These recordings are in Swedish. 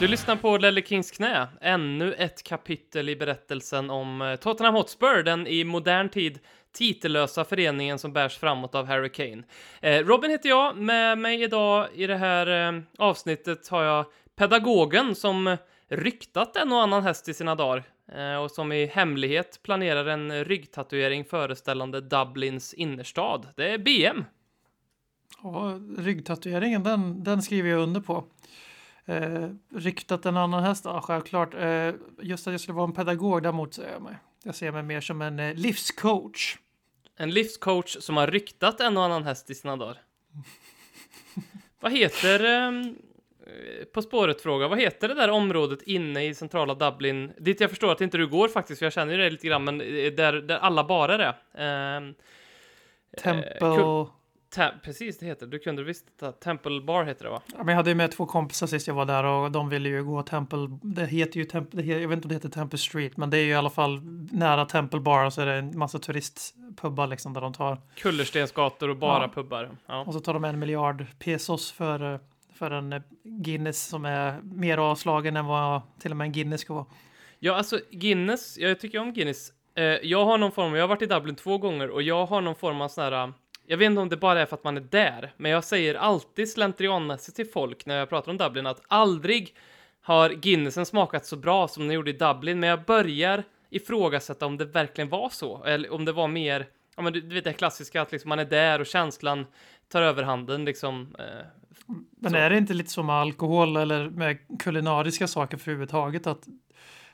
Du lyssnar på Lelle Kings knä, ännu ett kapitel i berättelsen om eh, Tottenham Hotspur, den i modern tid titellösa föreningen som bärs framåt av Harry Kane. Eh, Robin heter jag, med mig idag i det här eh, avsnittet har jag pedagogen som ryktat en och annan häst i sina dagar eh, och som i hemlighet planerar en ryggtatuering föreställande Dublins innerstad. Det är BM. Ja, ryggtatueringen, den, den skriver jag under på. Eh, ryktat en annan häst, ja, självklart. Eh, just att jag skulle vara en pedagog, däremot så är jag mig. Jag ser mig mer som en eh, livscoach. En livscoach som har ryktat en och annan häst i sina dagar. vad heter, ehm, eh, på spåret-fråga, vad heter det där området inne i centrala Dublin? Dit jag förstår att inte du går faktiskt, för jag känner ju det lite grann, men eh, där, där alla barer är. Ehm, Temple... precis, det heter Du kunde visst ta Temple Bar heter det va? Ja, men jag hade ju med två kompisar sist jag var där och de ville ju gå Temple. Det heter ju Temple. Det jag vet inte om det heter Temple Street, men det är ju i alla fall nära Temple Bar så är det en massa turistpubbar liksom där de tar. Kullerstensgator och bara Ja. pubbar. Ja. Och så tar de en miljard pesos för, för en Guinness som är mer avslagen än vad till och med en Guinness ska vara. Ja, alltså Guinness, jag tycker om Guinness. Eh, jag har någon form, jag har varit i Dublin två gånger och jag har någon form av sån här, jag vet inte om det bara är för att man är där, men jag säger alltid slentrianmässigt till folk när jag pratar om Dublin att aldrig har Guinnessen smakat så bra som den gjorde i Dublin, men jag börjar ifrågasätta om det verkligen var så, eller om det var mer, ja men du, vet det klassiska att liksom man är där och känslan tar överhanden liksom. Eh, Men Så. är det inte lite som med alkohol eller med kulinariska saker för överhuvudtaget att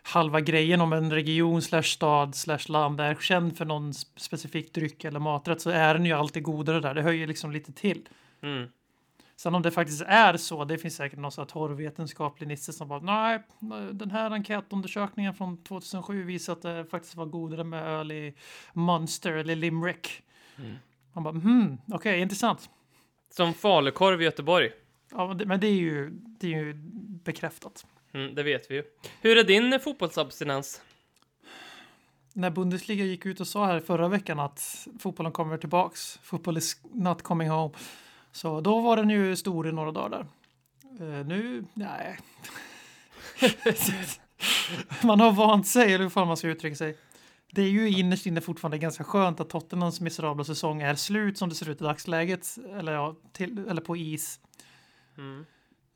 halva grejen om en region slash stad slash land är känd för någon sp- specifik dryck eller maträtt så är den ju alltid godare där. Det höjer liksom lite till. mm. Sen om det faktiskt är så, det finns säkert någon sån här torrvetenskaplig nisse som bara nej, den här enkätundersökningen från 2007 visar att det faktiskt var godare med öl i Munster eller Limerick. Mm. Man bara hmm, okej, intressant. Som falukorv i Göteborg. Ja, men det, men det är ju, det är ju bekräftat. Mm, det vet vi ju. Hur är din fotbollsabstinens? När Bundesliga gick ut och sa här förra veckan att fotbollen kommer tillbaks, football is not coming home. Så då var den ju stor i några dagar. Eh, nu, nej. man har vant sig, eller hur fan man ska uttrycka sig. Det är ju innerst inne fortfarande ganska skönt att Tottenhams miserabla säsong är slut som det ser ut i dagsläget, eller, ja, till, eller på is. Mm.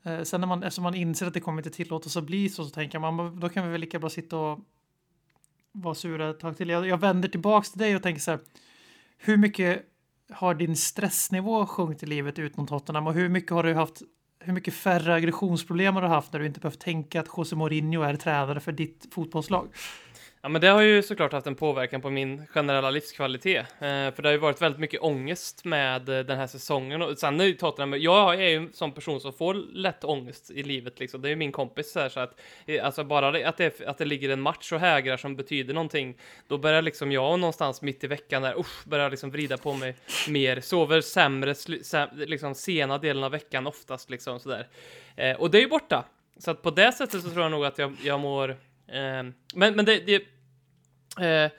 Eh, sen när man, eftersom man inser att det kommer inte tillåtas att bli så, så tänker man då kan vi väl lika bra sitta och vara sura ett tag till. Jag, jag vänder tillbaks till dig och tänker så här. Hur mycket har din stressnivå sjunkit i livet utom Tottenham och hur mycket har du haft hur mycket färre aggressionsproblem har du haft när du inte behövt tänka att José Mourinho är tränare för ditt fotbollslag? Ja, men det har ju såklart haft en påverkan på min generella livskvalitet. Eh, för det har ju varit väldigt mycket ångest med eh, den här säsongen. Och sen är ju Tottenham, jag är ju en sån person som får lätt ångest i livet liksom. Det är ju min kompis så här, så att, eh, alltså bara det, att, det, att det ligger en match och hägrar som betyder någonting, då börjar liksom jag någonstans mitt i veckan där, usch, börjar liksom vrida på mig mer, sover sämre, säm, liksom sena delen av veckan oftast liksom sådär. Eh, och det är ju borta. Så att på det sättet så tror jag nog att jag, jag mår Ehm, men men det, det eh,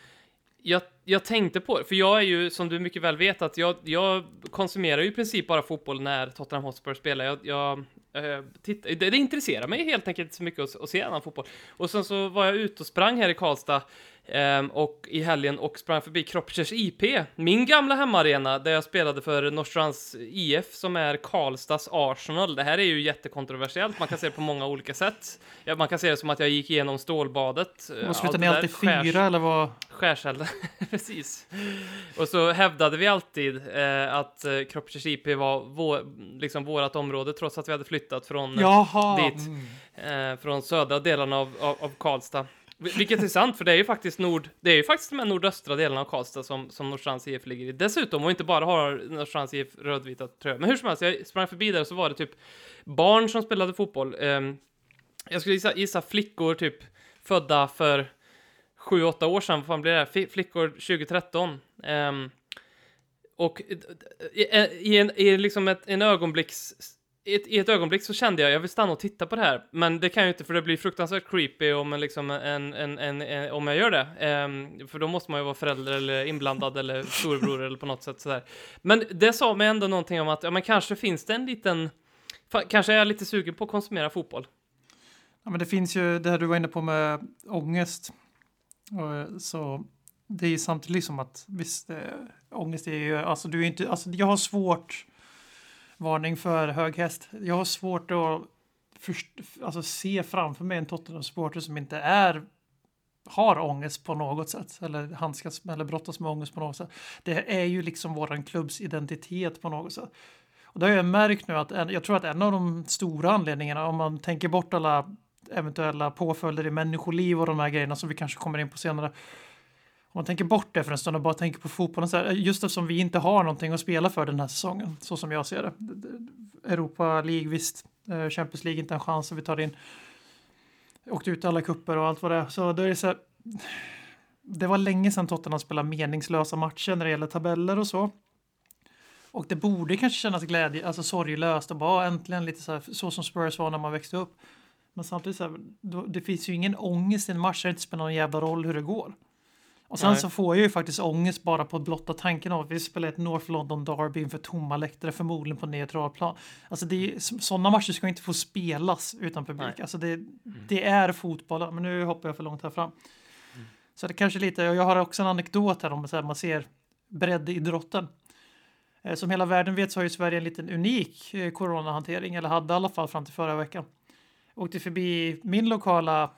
jag, jag tänkte på det, för jag är ju som du mycket väl vet att jag, jag konsumerar ju i princip bara fotboll när Tottenham Hotspur spelar. Jag, jag eh, titt, det, det intresserar mig helt enkelt inte så mycket att, att se annan fotboll. Och sen så var jag ute och sprang här i Karlstad eh, och i helgen och sprang förbi Kropschers IP, min gamla hemmaarena där jag spelade för Norrstrands IF som är Karlstads Arsenal. Det här är ju jättekontroversiellt, man kan se det på många olika sätt. Ja, man kan se det som att jag gick igenom stålbadet. Och slutar allt ni alltid skärs- fyra eller vad? Skärselden, precis. Och så hävdade vi alltid eh, att eh, Kropschers IP var vår, liksom vårat område trots att vi hade flyttat från, eh, Jaha! dit. eh, från södra delarna av, av, av Karlstad. Vilket är sant, för det är ju faktiskt nord, det är ju faktiskt de här nordöstra delarna av Karlstad som, som Norrstrands IF ligger i. Dessutom, och inte bara har Norrstrands IF rödvita tröjor. Men hur som helst, jag sprang förbi där och så var det typ barn som spelade fotboll. Um, jag skulle gissa, gissa flickor typ födda för sju, åtta år sedan, vad fan blir det? här? Flickor 2013. Um, ehm, och i, i, en, i liksom ett, en ögonblicks... I ett, I ett ögonblick så kände jag, jag vill stanna och titta på det här, men det kan jag ju inte för det blir fruktansvärt creepy om, en, liksom en, en, en, en, om jag gör det. Um, för då måste man ju vara förälder eller inblandad eller storebror eller på något sätt sådär. Men det sa mig ändå någonting om att, ja men kanske finns det en liten, kanske är jag lite sugen på att konsumera fotboll. Ja, men det finns ju det här du var inne på med ångest. Och, så det är ju samtidigt som att visst, äh, ångest är ju, alltså du är inte, alltså jag har svårt, varning för hög häst, jag har svårt att först, alltså, se framför mig en Tottenham-supporter som inte är har ångest på något sätt eller handskas eller brottas med ångest på något sätt. Det är ju liksom våran klubbs identitet på något sätt. Och det har jag märkt nu att en, jag tror att en av de stora anledningarna om man tänker bort alla eventuella påföljder i människoliv och de här grejerna som vi kanske kommer in på senare. Om man tänker bort det för en stund och bara tänker på fotbollen, så här, just eftersom vi inte har någonting att spela för den här säsongen, så som jag ser det. Europa League, visst, eh, Champions League inte en chans, vi tar in Åkte ut alla kupper och allt vad det är. Så då är det så här, det var länge sedan Tottenham spelade meningslösa matcher när det gäller tabeller och så. Och det borde kanske kännas glädje, alltså sorglöst och bara äntligen lite så här, så som Spurs var när man växte upp. Men samtidigt så här, då, det finns ju ingen ångest i en match, det inte spelar någon jävla roll hur det går. Och sen Nej. så får jag ju faktiskt ångest bara på blotta tanken av att vi spelar ett North London Derby inför tomma läktare, förmodligen på neutral plan. Alltså sådana matcher ska inte få spelas utan publik. Nej. Alltså det, mm. det är fotboll, men nu hoppar jag för långt här fram. Mm. Så det kanske lite, jag har också en anekdot här om att man ser breddidrotten. Eh, som hela världen vet så har ju Sverige en liten unik eh, coronahantering, eller hade i alla fall fram till förra veckan. Åkte förbi min lokala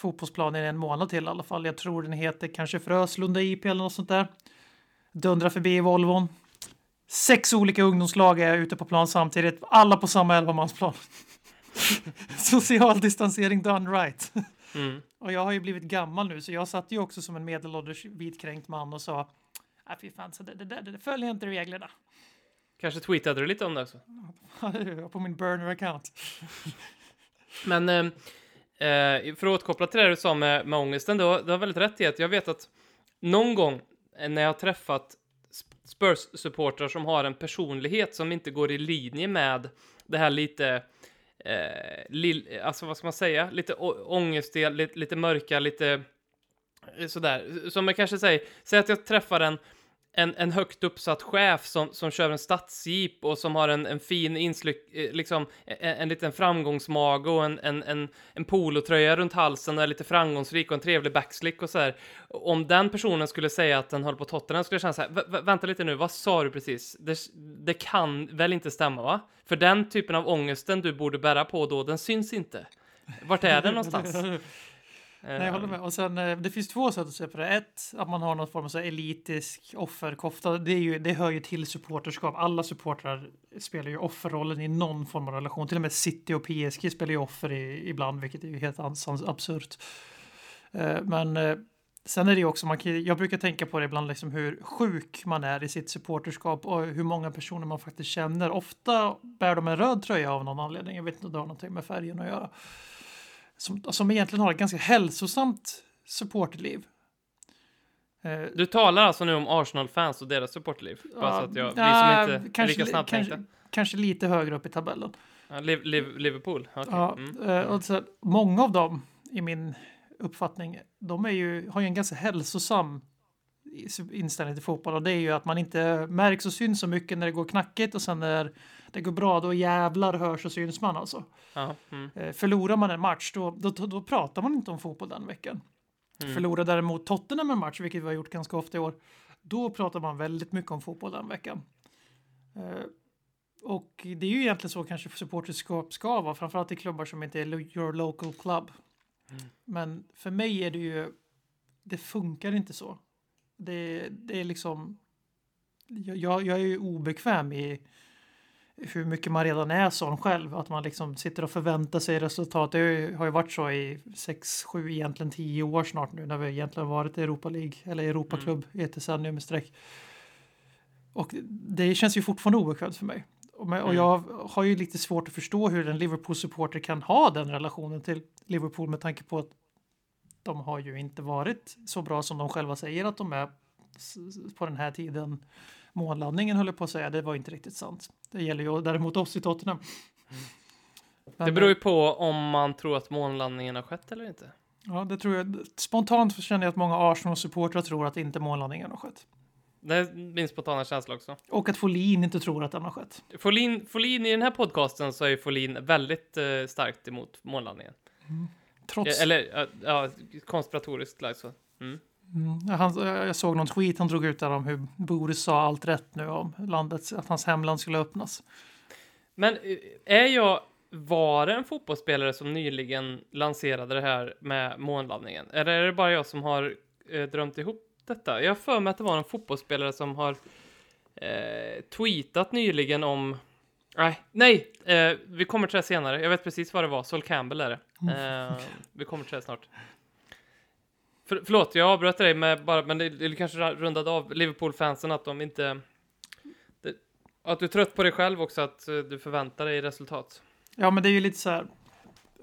fotbollsplan i en månad till i alla fall. Jag tror den heter kanske Fröslunda IP eller något sånt där. Dundrar förbi Volvon. Sex olika ungdomslag är ute på plan samtidigt, alla på samma elvamansplan. Social distansering done right. Mm. Och jag har ju blivit gammal nu, så jag satt ju också som en medelålders vitkränkt man och sa Nej, fy fan, så det, det, det, det följer inte reglerna. Kanske tweetade du lite om det också? på min burner-account. Men eh, eh, för att återkoppla till det du sa med, med ångesten, du har, du har väldigt rätt i att jag vet att någon gång när jag har träffat Spurs-supportrar som har en personlighet som inte går i linje med det här lite, eh, li, alltså vad ska man säga, lite ångestiga, lite, lite mörka, lite eh, sådär, som jag kanske säger, säg att jag träffar en en, en högt uppsatt chef som, som kör en stadsjeep och som har en, en fin inslyck, eh, liksom en, en liten framgångsmage och en, en, en, en polotröja runt halsen och är lite framgångsrik och en trevlig backslick och så här. Om den personen skulle säga att den håller på Tottenham skulle jag känna så här, vänta lite nu, vad sa du precis? Det, det kan väl inte stämma va? För den typen av ångesten du borde bära på då, den syns inte. Vart är den någonstans? Eh, Nej, jag håller med. Och sen, eh, det finns två sätt att se på det. Ett, att man har någon form av så elitisk offerkofta. Det, är ju, det hör ju till supporterskap. Alla supportrar spelar ju offerrollen i någon form av relation. Till och med City och PSG spelar ju offer i, ibland, vilket är ju helt absurt. Eh, men sen är det ju också, man kan, jag brukar tänka på det ibland, liksom hur sjuk man är i sitt supporterskap och hur många personer man faktiskt känner. Ofta bär de en röd tröja av någon anledning. Jag vet inte om det har någonting med färgen att göra som, som egentligen har ett ganska hälsosamt supportliv. Eh, du talar alltså nu om Arsenal-fans och deras supportliv? Bara så att jag, vi som inte kanske, lika snabbt kanske, kanske lite högre upp i tabellen. Ja, Liverpool? Okay. Ja, mm. Eh, och så, många av dem, i min uppfattning, de är ju, har ju en ganska hälsosam inställning till fotboll och det är ju att man inte märks och syns så mycket när det går knackigt och sen när det går bra då jävlar hörs och syns man alltså. Ja, mm. Eh, förlorar man en match då, då, då, pratar man inte om fotboll den veckan. Mm. Förlorar däremot Tottenham en match, vilket vi har gjort ganska ofta i år, då pratar man väldigt mycket om fotboll den veckan. Eh, och det är ju egentligen så kanske supporterskap ska vara, framförallt i klubbar som inte är your local club. Mm. Men för mig är det ju, det funkar inte så. Det, det är liksom, jag, jag är ju obekväm i hur mycket man redan är sån själv. Att man liksom sitter och förväntar sig resultat. Det har ju varit så i 6, 7, egentligen 10 år snart nu när vi egentligen varit i Europa League eller Europaklubb mm. i ett decennium med streck. Och det känns ju fortfarande obekvämt för mig. Och mm. jag har ju lite svårt att förstå hur en Liverpool-supporter kan ha den relationen till Liverpool med tanke på att de har ju inte varit så bra som de själva säger att de är på den här tiden månlandningen höll jag på att säga, det var inte riktigt sant. Det gäller ju däremot oss i Tottenham. Mm. Men, det beror ju på om man tror att månlandningen har skett eller inte. Ja, det tror jag. Spontant känner jag att många Arsenal-supportrar tror att inte månlandningen har skett. Det är min spontana känsla också. Och att Folin inte tror att den har skett. Folin, Folin i den här podcasten så är ju Folin väldigt eh, starkt emot månlandningen. Trots... Eller, ja, ja, konspiratoriskt live så. Mm. Mm, han, jag såg någon tweet han drog ut där om hur Boris sa allt rätt nu om landet, att hans hemland skulle öppnas. Men eh, är jag, var det en fotbollsspelare som nyligen lanserade det här med månlandningen? Eller är det bara jag som har eh, drömt ihop detta? Jag har för mig att det var en fotbollsspelare som har eh, tweetat nyligen om Nej, nej, eh, vi kommer till det senare. Jag vet precis vad det var. Sol Campbell är det. Eh, vi kommer till det snart. För, förlåt, jag avbröt dig med bara, men det, det kanske rundade av Liverpool-fansen att de inte... Det, att du är trött på dig själv också, att eh, du förväntar dig resultat. Ja, men det är ju lite så här.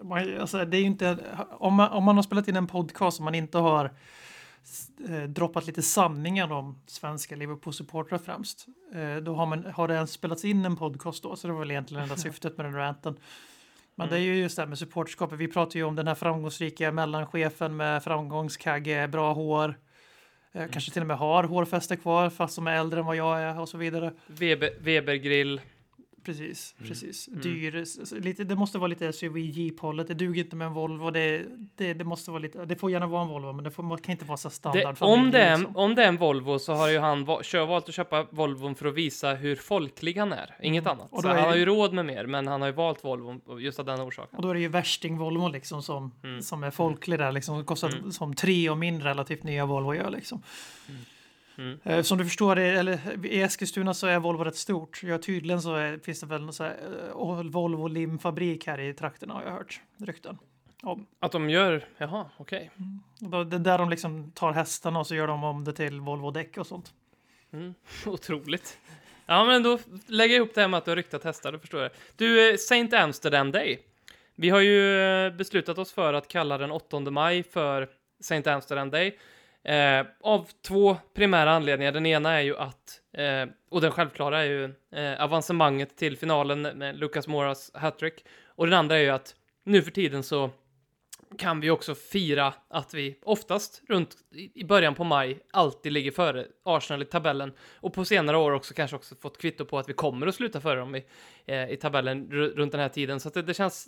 Man, alltså, det är ju inte, om, man, om man har spelat in en podcast och man inte har eh, droppat lite sanningar om svenska Liverpool-supportrar främst. Eh, då har, man, har det ens spelats in en podcast då, så det var väl egentligen enda syftet med den ranten. Men mm. det är ju just det här med supporterskapet. Vi pratar ju om den här framgångsrika mellanchefen med framgångskagge, bra hår. Eh, mm. Kanske till och med har hårfäste kvar fast som är äldre än vad jag är och så vidare. Weber, Webergrill. Precis, mm. precis. Mm. Dyr, lite, det måste vara lite SUV Jeep-hållet. Det duger inte med en Volvo. Det, det, det, måste vara lite, det får gärna vara en Volvo, men det får, kan inte vara så standard. Det, om, det är, liksom. om det är en Volvo så har ju han kör, valt att köpa Volvon för att visa hur folklig han är. Inget mm. annat. Så han har ju råd med mer, men han har ju valt Volvo just av den orsaken. Och då är det ju värsting-Volvo liksom som, mm. som är folklig där, liksom. Kostar mm. som tre och min relativt nya Volvo gör liksom. Mm. Eh, som du förstår, eller, i Eskilstuna så är Volvo rätt stort. Ja, tydligen så är, finns det väl någon så här, uh, Volvo limfabrik här i trakterna har jag hört rykten. Om. Att de gör, jaha, okej. Okay. Mm. Det är där de liksom tar hästarna och så gör de om det till Volvo-däck och sånt. Mm. Otroligt. Ja, men då lägger jag ihop det här med att du har ryktat hästar, då förstår jag. Du, eh, Saint Amsterdam Day. Vi har ju beslutat oss för att kalla den 8 maj för Saint Amsterdam Day. Eh, av två primära anledningar. Den ena är ju att, eh, och den självklara är ju eh, avancemanget till finalen med Lucas Moras hattrick. Och den andra är ju att nu för tiden så kan vi också fira att vi oftast runt i början på maj alltid ligger före Arsenal i tabellen och på senare år också kanske också fått kvitto på att vi kommer att sluta före dem i, eh, i tabellen runt den här tiden. Så att det, det, känns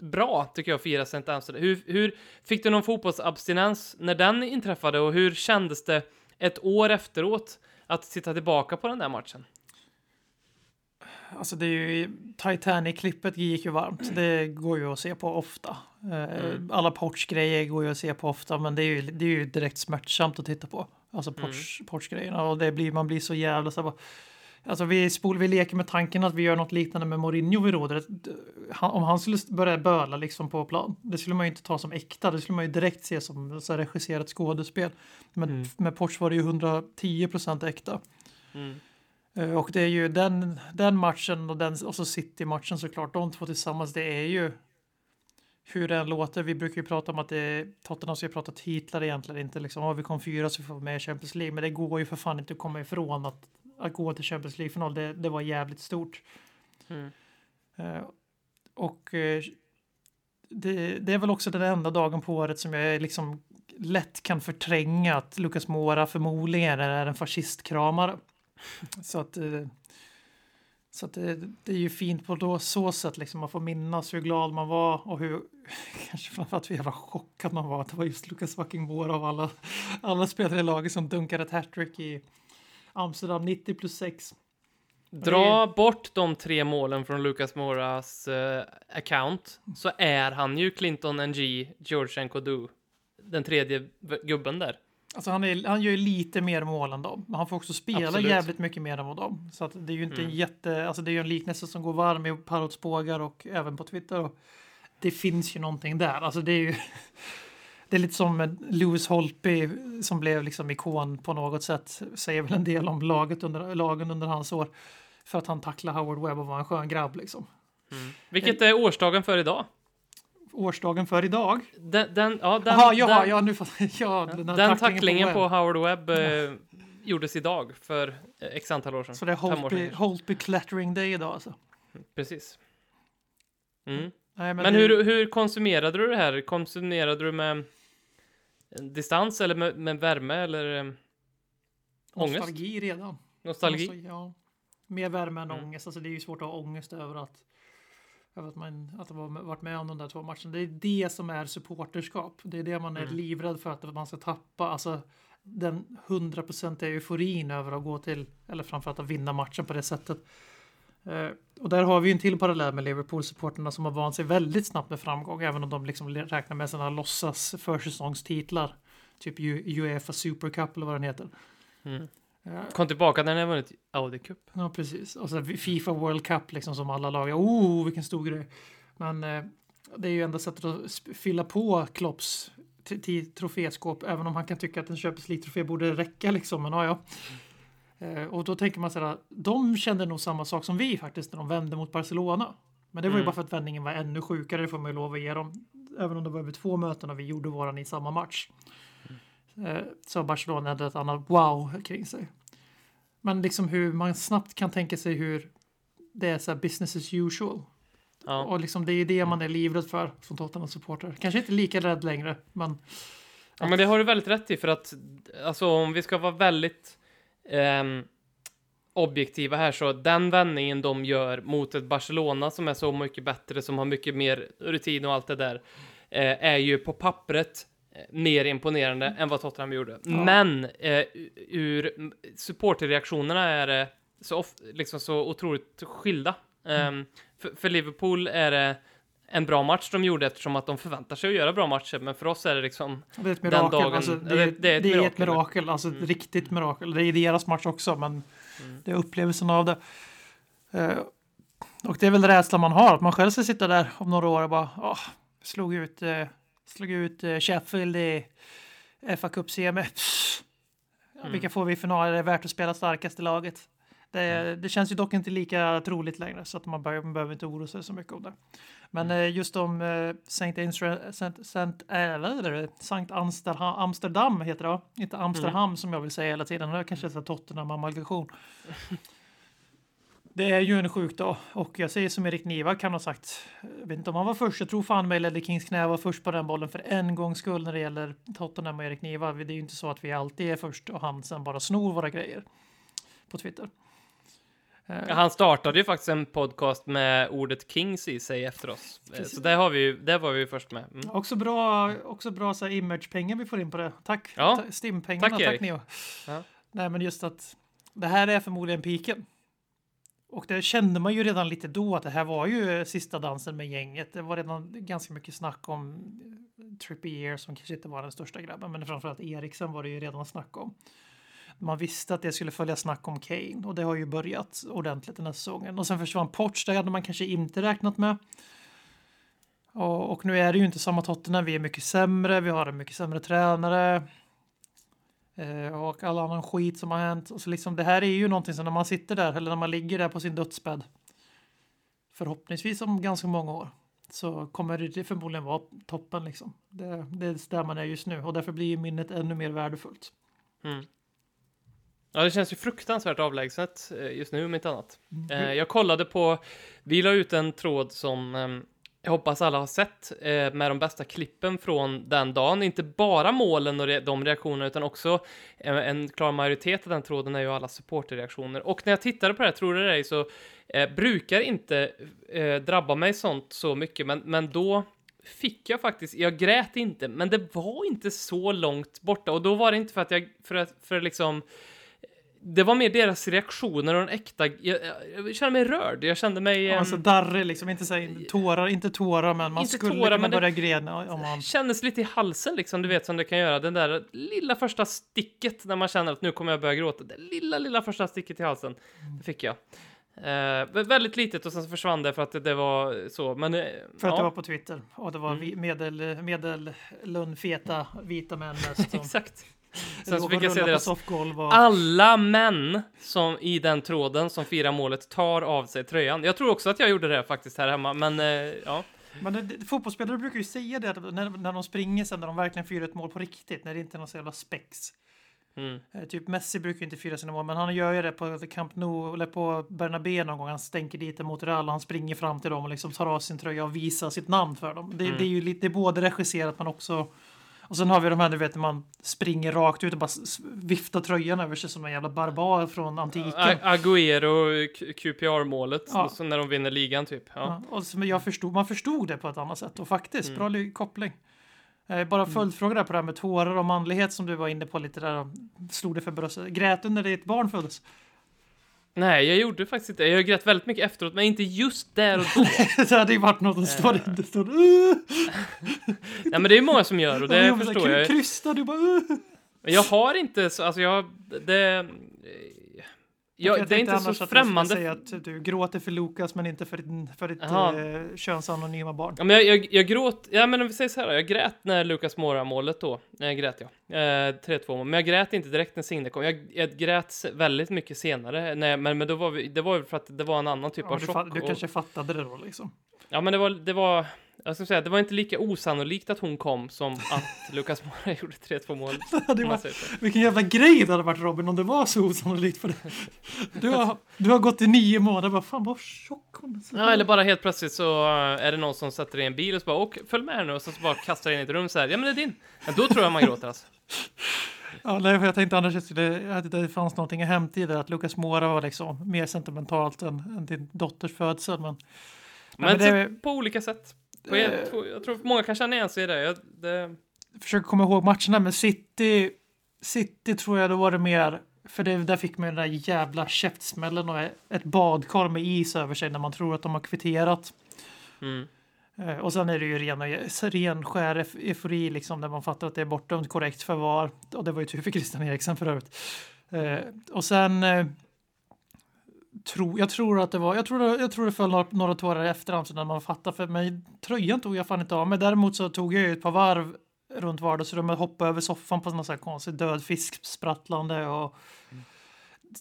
bra tycker jag att fira St. Amsterdam. Hur, hur fick du någon fotbollsabstinens när den inträffade och hur kändes det ett år efteråt att titta tillbaka på den där matchen? Alltså det är ju Titanic-klippet gick ju varmt. Det går ju att se på ofta. Eh, mm. Alla Porch-grejer går ju att se på ofta, men det är ju, det är ju direkt smärtsamt att titta på. Alltså Porch, mm. Porch-grejerna och det blir, man blir så jävla så bara, Alltså vi, spol, vi leker med tanken att vi gör något liknande med Mourinho vid rodret. om han skulle börja böla liksom på plan, det skulle man ju inte ta som äkta. Det skulle man ju direkt se som så regisserat skådespel. Men mm. med Porch var det ju 110 procent äkta. Mm. Eh, och det är ju den, den matchen och, den, och så City-matchen såklart, de två tillsammans, det är ju hur den låter. Vi brukar ju prata om att det är, Tottenham ska prata titlar egentligen, inte liksom, om vi kom fyra så får vi med i Champions League, men det går ju för fan inte att komma ifrån att, att gå till Champions League-final, det, det var jävligt stort. Mm. Uh, och uh, det, det, är väl också den enda dagen på året som jag liksom lätt kan förtränga att Lucas Mora förmodligen är en fascistkramare. Så att, eh, så att det, det, är ju fint på då, så sätt, liksom, man får minnas hur glad man var och hur, kanske framförallt hur jävla chockad man var att det var just Lucas fucking Moura av alla, alla spelare i laget som dunkade ett hattrick i Amsterdam 90 plus 6. Dra det... bort de tre målen från Lucas Moras uh, account så är han ju Clinton NG, George Nkodu, den tredje gubben där. Alltså han, är, han gör ju lite mer mål än dem, men han får också spela Absolut. jävligt mycket mer än vad dem. Så att det är ju inte mm. en jätte, alltså det är ju en liknelse som går varm i Parrots bågar och även på Twitter. Och det finns ju någonting där, alltså det är ju det är lite som Lewis Holtby som blev liksom ikon på något sätt. Säger väl en del om laget under, lagen under hans år. För att han tacklade Howard Webb och var en skön grabb liksom. Mm. Vilket är årsdagen för idag? Årsdagen för idag. Den, den, ja, den, Aha, jaha, den, ja, nu, ja, den, den tacklingen på, på, Howard Webb eh, gjordes idag för eh, x antal år sedan. Så det är Holtby, Holtby Clattering Day idag alltså? Precis. Mm. Nej, men, men det... hur, hur konsumerade du det här? Konsumerade du med distans eller med, med värme eller eh, ångest? Nostalgi redan. Nostalgi? Alltså, ja. Mer värme än mm. ångest. Alltså det är ju svårt att ha ångest över att över att man att har varit med om de där två matcherna. Det är det som är supporterskap. Det är det man är Mm. livrädd för att man ska tappa. Alltså den hundraprocentiga euforin över att gå till, eller framförallt att vinna matchen på det sättet. Eh, och där har vi ju en till parallell med Liverpool-supporterna som har vant sig väldigt snabbt med framgång, även om de liksom räknar med sina låtsas försäsongstitlar. Typ Uefa Super Cup eller vad den heter. Mm. Eh, Kom tillbaka när ni har vunnit Audi Cup. Ja, precis. Och så Fifa World Cup liksom som alla lag. Oh, vilken stor grej. Men eh, det är ju enda sättet att fylla på Klopps troféskåp, även om han kan tycka att en Champions League-trofé borde räcka liksom. Men ja, ja. Eh, och då tänker man så här, de kände nog samma sak som vi faktiskt när de vände mot Barcelona. Men det var ju Mm. bara för att vändningen var ännu sjukare, det får man ju lov att ge dem. Även om det var över två möten och vi gjorde våran i samma match. Eh, så Barcelona hade ett annat wow kring sig. Men liksom hur man snabbt kan tänka sig hur det är så business as usual. Ja. Och liksom det är ju det man är livrädd för som Tottenham-supporter. Kanske inte lika rädd längre, men Ja, men det har du väldigt rätt i för att alltså om vi ska vara väldigt ehm, objektiva här så den vändningen de gör mot ett Barcelona som är så mycket bättre, som har mycket mer rutin och allt det där, eh, är ju på pappret eh, mer imponerande än vad Tottenham gjorde. Ja. Men eh, ur mm, supporterreaktionerna är det så, of, liksom så otroligt skilda. Ehm, för, för Liverpool är det en bra match de gjorde eftersom att de förväntar sig att göra bra matcher, men för oss är det liksom det är ett Den mirakel. dagen- alltså, det, är, det är ett det är ett mirakel. mirakel, alltså ett Mm. riktigt mirakel. Det är deras match också, men Mm. det är upplevelsen av det. Eh, och det är väl rädslan man har, att man själv ska sitta där om några år och bara åh, slog ut, uh, slog ut uh, Sheffield i fa Cup-semi. Pff, ja, Mm. Vilka får vi i final? Är det värt att spela starkaste laget? Det, det känns ju dock inte lika troligt längre så att man, bör, man behöver inte oroa sig så mycket om det. Men eh, just om eh, Saint äh, är? Sankt Amsterdam, Amsterdam heter det? Inte Amsterdam som jag vill säga hela tiden. Det är kanske är Tottenham-amalgation. Det är ju en sjuk dag och jag säger som Erik Niva kan ha sagt. Jag vet inte om han var först. Jag tror fan mig Ledley Kings knä var först på den bollen för en gångs skull när det gäller Tottenham och Erik Niva. Det är ju inte så att vi alltid är först och han sen bara snor våra grejer på Twitter. Eh, han startade ju faktiskt en podcast med ordet Kings i sig efter oss. Eh, Precis. Så det har vi ju, det var vi ju först med. Mm. Också bra, också bra så här image-pengar vi får in på det. Tack, Ja. Stim-pengarna. Tack, Tack. Neo. Ja. Nej, men just att det här är förmodligen piken. Och det kände man ju redan lite då att det här var ju sista dansen med gänget. Det var redan ganska mycket snack om eh, Trippier som kanske inte var den största grabben, men framförallt Eriksen var det ju redan snack om. Man visste att det skulle följa snack om Kane och det har ju börjat ordentligt den här säsongen. Och sen försvann Poch, det hade man kanske inte räknat med. Och, och nu är det ju inte samma Tottenham, vi är mycket sämre, vi har en mycket sämre tränare. Eh, och all annan skit som har hänt. Och så liksom, det här är ju någonting som när man sitter där, eller när man ligger där på sin dödsbädd. Förhoppningsvis om ganska många år. Så kommer det förmodligen vara toppen liksom. Det, det är där man är just nu. Och därför blir ju minnet ännu mer värdefullt. Mm. Ja, det känns ju fruktansvärt avlägset eh, just nu, om inte annat. Mm. Eh, jag kollade på, vi la ut en tråd som ehm, jag hoppas alla har sett eh, med de bästa klippen från den dagen. Inte bara målen och re- de reaktionerna utan också en, en klar majoritet av den tråden är ju alla supporterreaktioner. Och när jag tittade på det här, tror det dig, så eh, brukar inte eh, drabba mig sånt så mycket, men, men då fick jag faktiskt, jag grät inte, men det var inte så långt borta och då var det inte för att jag, för att, för liksom det var mer deras reaktioner och en äkta... Jag, jag, jag kände mig rörd. Jag kände mig... ehm, Alltså darrig liksom, inte, så, tårar, inte tårar men man skulle tårar, kunna börja grena om man... kändes lite i halsen liksom, du vet som det kan göra. Den där lilla första sticket när man känner att nu kommer jag börja gråta. Det lilla, lilla första sticket i halsen. Det fick jag. Eh, vä- väldigt litet och sen så försvann det för att det, det var så. Men eh, För att det var ja, på Twitter. Och det var Mm. medel, medellundfeta vita män mest exakt. Sen så fick jag se deras och... alla män som i den tråden som firar målet tar av sig tröjan. Jag tror också att jag gjorde det faktiskt här hemma, men eh, ja. Men det, fotbollsspelare brukar ju säga det när, när de springer sen, när de verkligen firar ett mål på riktigt, när det inte är någon så jävla spex. Mm. Eh, typ Messi brukar inte fira sina mål, men han gör ju det på Camp Nou, eller på Bernabé någon gång. Han stänker dit mot Real, han springer fram till dem och liksom tar av sin tröja och visar sitt namn för dem. Det, Mm. det är ju lite, både regisserat men också Och sen har vi de här, du vet, när man springer rakt ut och bara viftar tröjan över sig som en jävla barbar från antiken. Agüero QPR-målet, Ja. så när de vinner ligan typ. Ja. Ja, och så, men jag förstod, man förstod det på ett annat sätt och faktiskt, Mm. bra koppling. Eh, bara följdfråga där på det här med tårar och manlighet som du var inne på lite där. Slog det för bröstet. Grät du när ditt barn föddes? Nej, jag gjorde faktiskt inte Jag grät väldigt mycket efteråt, men inte just där och då. det hade ju varit något som står, Eh. det står uh, Nej, men det är många som gör och det jag förstår jag. Krysta, du bara jag har inte så, alltså jag, det... Jag, det är inte så främmande. säga att du gråter för Lukas men inte för ditt, för ditt eh, könsanonyma barn. Ja, men jag, jag, jag gråt, ja men om vi säger så här, jag grät när Lukas Mora målet då, nej grät jag, eh, 3-2 mål, men jag grät inte direkt när Signe kom, jag, jag grät väldigt mycket senare, nej, men, men då var vi, det var ju för att det var en annan typ Ja, av du, chock. fa- du och, kanske fattade det då liksom. Ja men det var, det var, jag ska säga, det var inte lika osannolikt att hon kom som att Lukas Mora gjorde 3-2 mål. det var, vilken jävla grej det hade varit Robin om det var så osannolikt för det. Du har, du har gått i nio månader bara fan vad tjock hon är. Ja, eller bara helt plötsligt så är det någon som sätter i en bil och så bara åk, följ med nu och så, så bara kastar in i ett rum så här, ja men det är din. Ja, då tror jag man gråter alltså. Ja, nej, för jag tänkte annars att det, att det fanns någonting i det, att Lukas Mora var liksom mer sentimentalt än, än din dotters födsel. Men, Men, men det- på olika sätt. Eh. jag, tror, jag tror många kan känna igen sig i det. Jag, det jag försöker komma ihåg matcherna, men City, City tror jag då var det mer, för det, där fick man ju den där jävla käftsmällen och ett badkar med is över sig när man tror att de har kvitterat. mm. Eh, Och sen är det ju ren, ren skär euf- eufori liksom där man fattar att det är bortdömt korrekt förvar. Och det var ju tur för Christian Eriksen för övrigt. Eh, och sen eh, tro, jag tror att det var, jag tror, jag tror det föll några, några tårar i efterhand så när man fattar för mig tröjan tog jag fan inte av men däremot så tog jag ju ett par varv runt vardagsrummet, hoppade över soffan på någon sån här konstig död fisk sprattlande och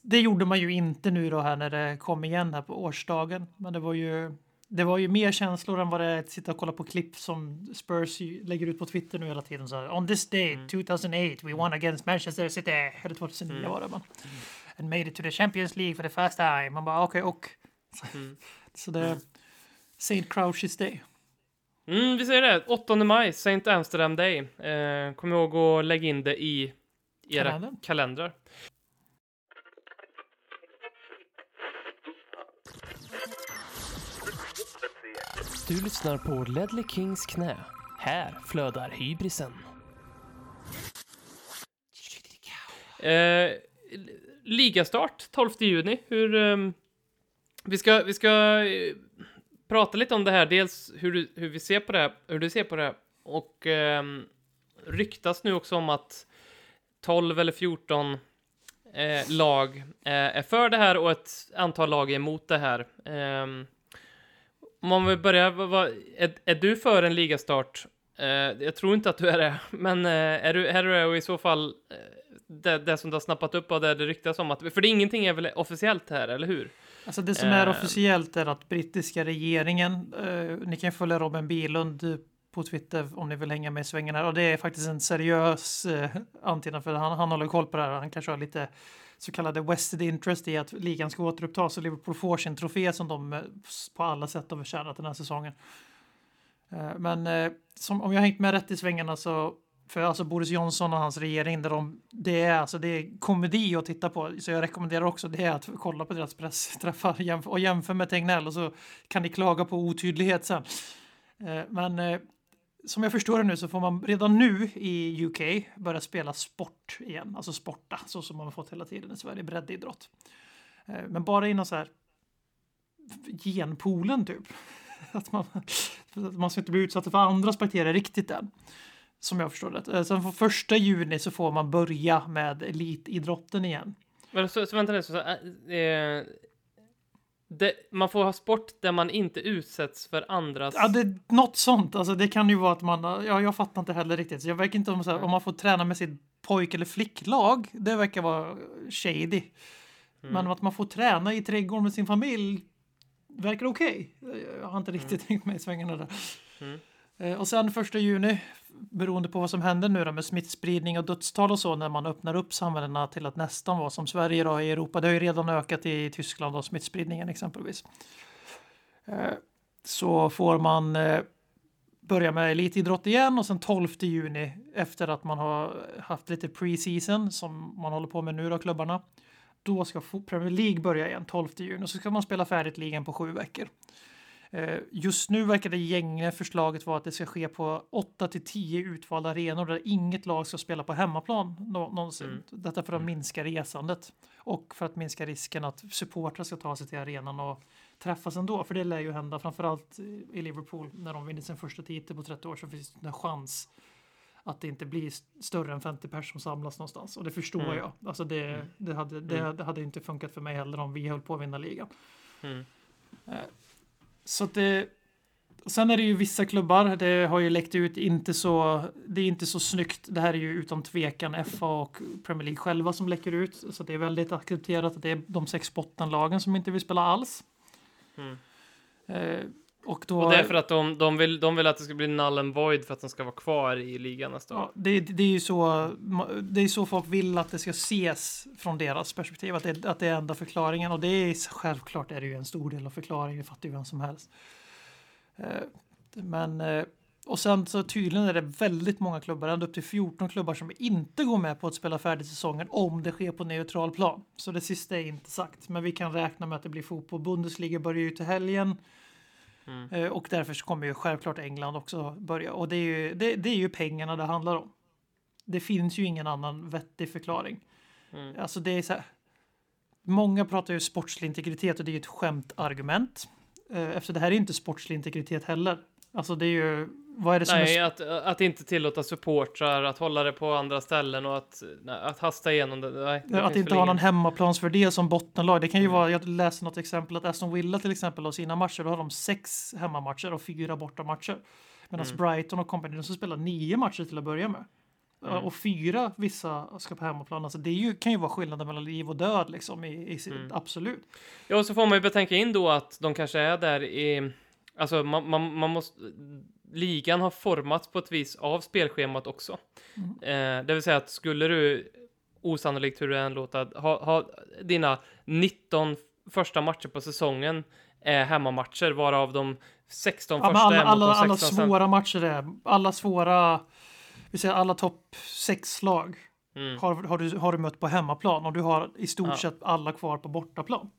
det gjorde man ju inte nu då här när det kom igen här på årsdagen. Men det var ju det var ju mer känslor än vad det är att sitta och kolla på klipp som Spurs lägger ut på Twitter nu hela tiden. Så här, On this day, Mm. 2008, we won against Manchester City. Eller 2009 Mm. var det man. And made it to the Champions League for the first time. Man bara okej och. Mm. Så det St. Crouch's Day. Mm, vi säger det. 8 maj, St. Amsterdam Day. Eh, kom ihåg att lägga in det i era Kalendern. kalendrar. Du lyssnar på Ledley Kings knä. Här flödar hybrisen. Eh, ligastart 12 juni. Hur... Um, vi ska, vi ska uh, prata lite om det här. Dels hur, du, hur vi ser på det här, hur du ser på det här. Och um, ryktas nu också om att 12 eller 14 uh, eh, lag uh, är för det här och ett antal lag är emot det här. Um, om man vill börja, vad, vad, är, är du för en ligastart? Eh, jag tror inte att du är det, men eh, är du är du det och i så fall det, det som du har snappat upp av det det ryktas om att, för det, ingenting är väl officiellt här, eller hur? Alltså det som är Eh. officiellt är att brittiska regeringen, eh, ni kan följa Robin Bilund på Twitter om ni vill hänga med i svängen här och det är faktiskt en seriös eh, antydan för han, han håller koll på det här. Han kanske har lite så kallade vested interest i att ligan ska återupptas och Liverpool får sin trofé som de eh, på alla sätt har förtjänat den här säsongen. Eh, men eh, som, om jag har hängt med rätt i svängarna så för alltså Boris Johnson och hans regering, där de, det, är, alltså, det är komedi att titta på. Så jag rekommenderar också det att kolla på deras pressträffar och jämför med Tegnell och så kan ni klaga på otydlighet sen. Eh, men eh, som jag förstår det nu så får man redan nu i UK börja spela sport igen, alltså sporta, så som man har fått hela tiden i Sverige, breddidrott. Eh, men bara inom så här genpoolen typ. Att man, att man ska inte bli utsatt för andras bakterier riktigt än. Som jag förstår det. Eh, Sen från första juni så får man börja med elitidrotten igen. Men så, så vänta nu, så, så, eh, det, man får ha sport där man inte utsätts för andras... Ja, det, något sånt. Alltså, det kan ju vara att man, ja, jag fattar inte heller riktigt. Så jag verkar inte om, så här, om man får träna med sitt pojk eller flicklag. Det verkar vara shady. Mm. Men att man får träna i trädgården med sin familj verkar okej. Jag har inte riktigt tänkt med i svängarna där. Mm. Eh, och sen första juni, beroende på vad som händer nu då med smittspridning och dödstal och så när man öppnar upp samhällena till att nästan vara som Sverige då i Europa. Det har ju redan ökat i Tyskland och smittspridningen exempelvis. Eh, så får man eh, börja med elitidrott igen och sen 12 juni efter att man har haft lite pre-season som man håller på med nu då, klubbarna. Då ska Premier League börja igen 12 juni och så ska man spela färdigt ligan på sju veckor. Eh, just nu verkar det gängliga förslaget vara att det ska ske på 8 till 10 utvalda arenor där inget lag ska spela på hemmaplan någonsin. Mm. Detta för att mm. minska resandet och för att minska risken att supportrar ska ta sig till arenan och träffas ändå. För det lär ju hända, framförallt i Liverpool när de vinner sin första titel på 30 år så finns det en chans att det inte blir större än 50 personer som samlas någonstans. Och det förstår mm. jag. Alltså det, mm. det, hade, det, mm. det, hade inte funkat för mig heller om vi höll på att vinna ligan. Mm. Så att det, sen är det ju vissa klubbar, det har ju läckt ut inte så, det är inte så snyggt. Det här är ju utan tvekan FA och Premier League själva som läcker ut. Så det är väldigt accepterat att det är de sex bottenlagen som inte vill spela alls. Mm. Eh, och, då, och det är för att de, de, vill, de vill att det ska bli null and void för att de ska vara kvar i ligan nästa år. Ja, det, det är ju så, det är så folk vill att det ska ses från deras perspektiv, att det, att det är enda förklaringen. Och det är självklart är det ju en stor del av förklaringen, det fattar ju vem som helst. Eh, men, eh, och sen så tydligen är det väldigt många klubbar, ända upp till 14 klubbar som inte går med på att spela färdigt säsongen om det sker på neutral plan. Så det sista är inte sagt, men vi kan räkna med att det blir fotboll. Bundesliga börjar ju till helgen. Mm. Eh, och därför kommer ju självklart England också börja. Och det är, ju, det, det, är ju pengarna det handlar om. Det finns ju ingen annan vettig förklaring. Mm. Alltså det är så här. Många pratar ju sportslig integritet och det är ju ett skämtargument. Eh, efter det här är inte sportslig integritet heller. Alltså det är ju vad är det som nej, är... att, att inte tillåta supportrar att hålla det på andra ställen och att, nej, att hasta igenom det. Nej, det att inte ha någon hemmaplansfördel som bottenlag. Det kan ju mm. vara, jag läste något exempel att Aston Villa till exempel har sina matcher, då har de sex hemmamatcher och fyra bortamatcher. Medan mm. Brighton och company, de som spelar nio matcher till att börja med. Mm. Och fyra vissa ska på hemmaplan. Alltså det ju, kan ju vara skillnaden mellan liv och död liksom i, i mm. absolut. Ja, och så får man ju betänka in då att de kanske är där i Alltså man, man, man måste ligan har formats på ett vis av spelschemat också. Mm. Eh, det vill säga att skulle du, osannolikt hur det än låter, ha, ha dina 19 första matcher på säsongen är hemmamatcher, varav de 16 ja, första alla, är mot alla, de 16 alla svåra sen. matcher är, alla svåra, vi säger alla topp 6-lag mm. har, har, du, har du mött på hemmaplan och du har i stort ja. sett alla kvar på bortaplan.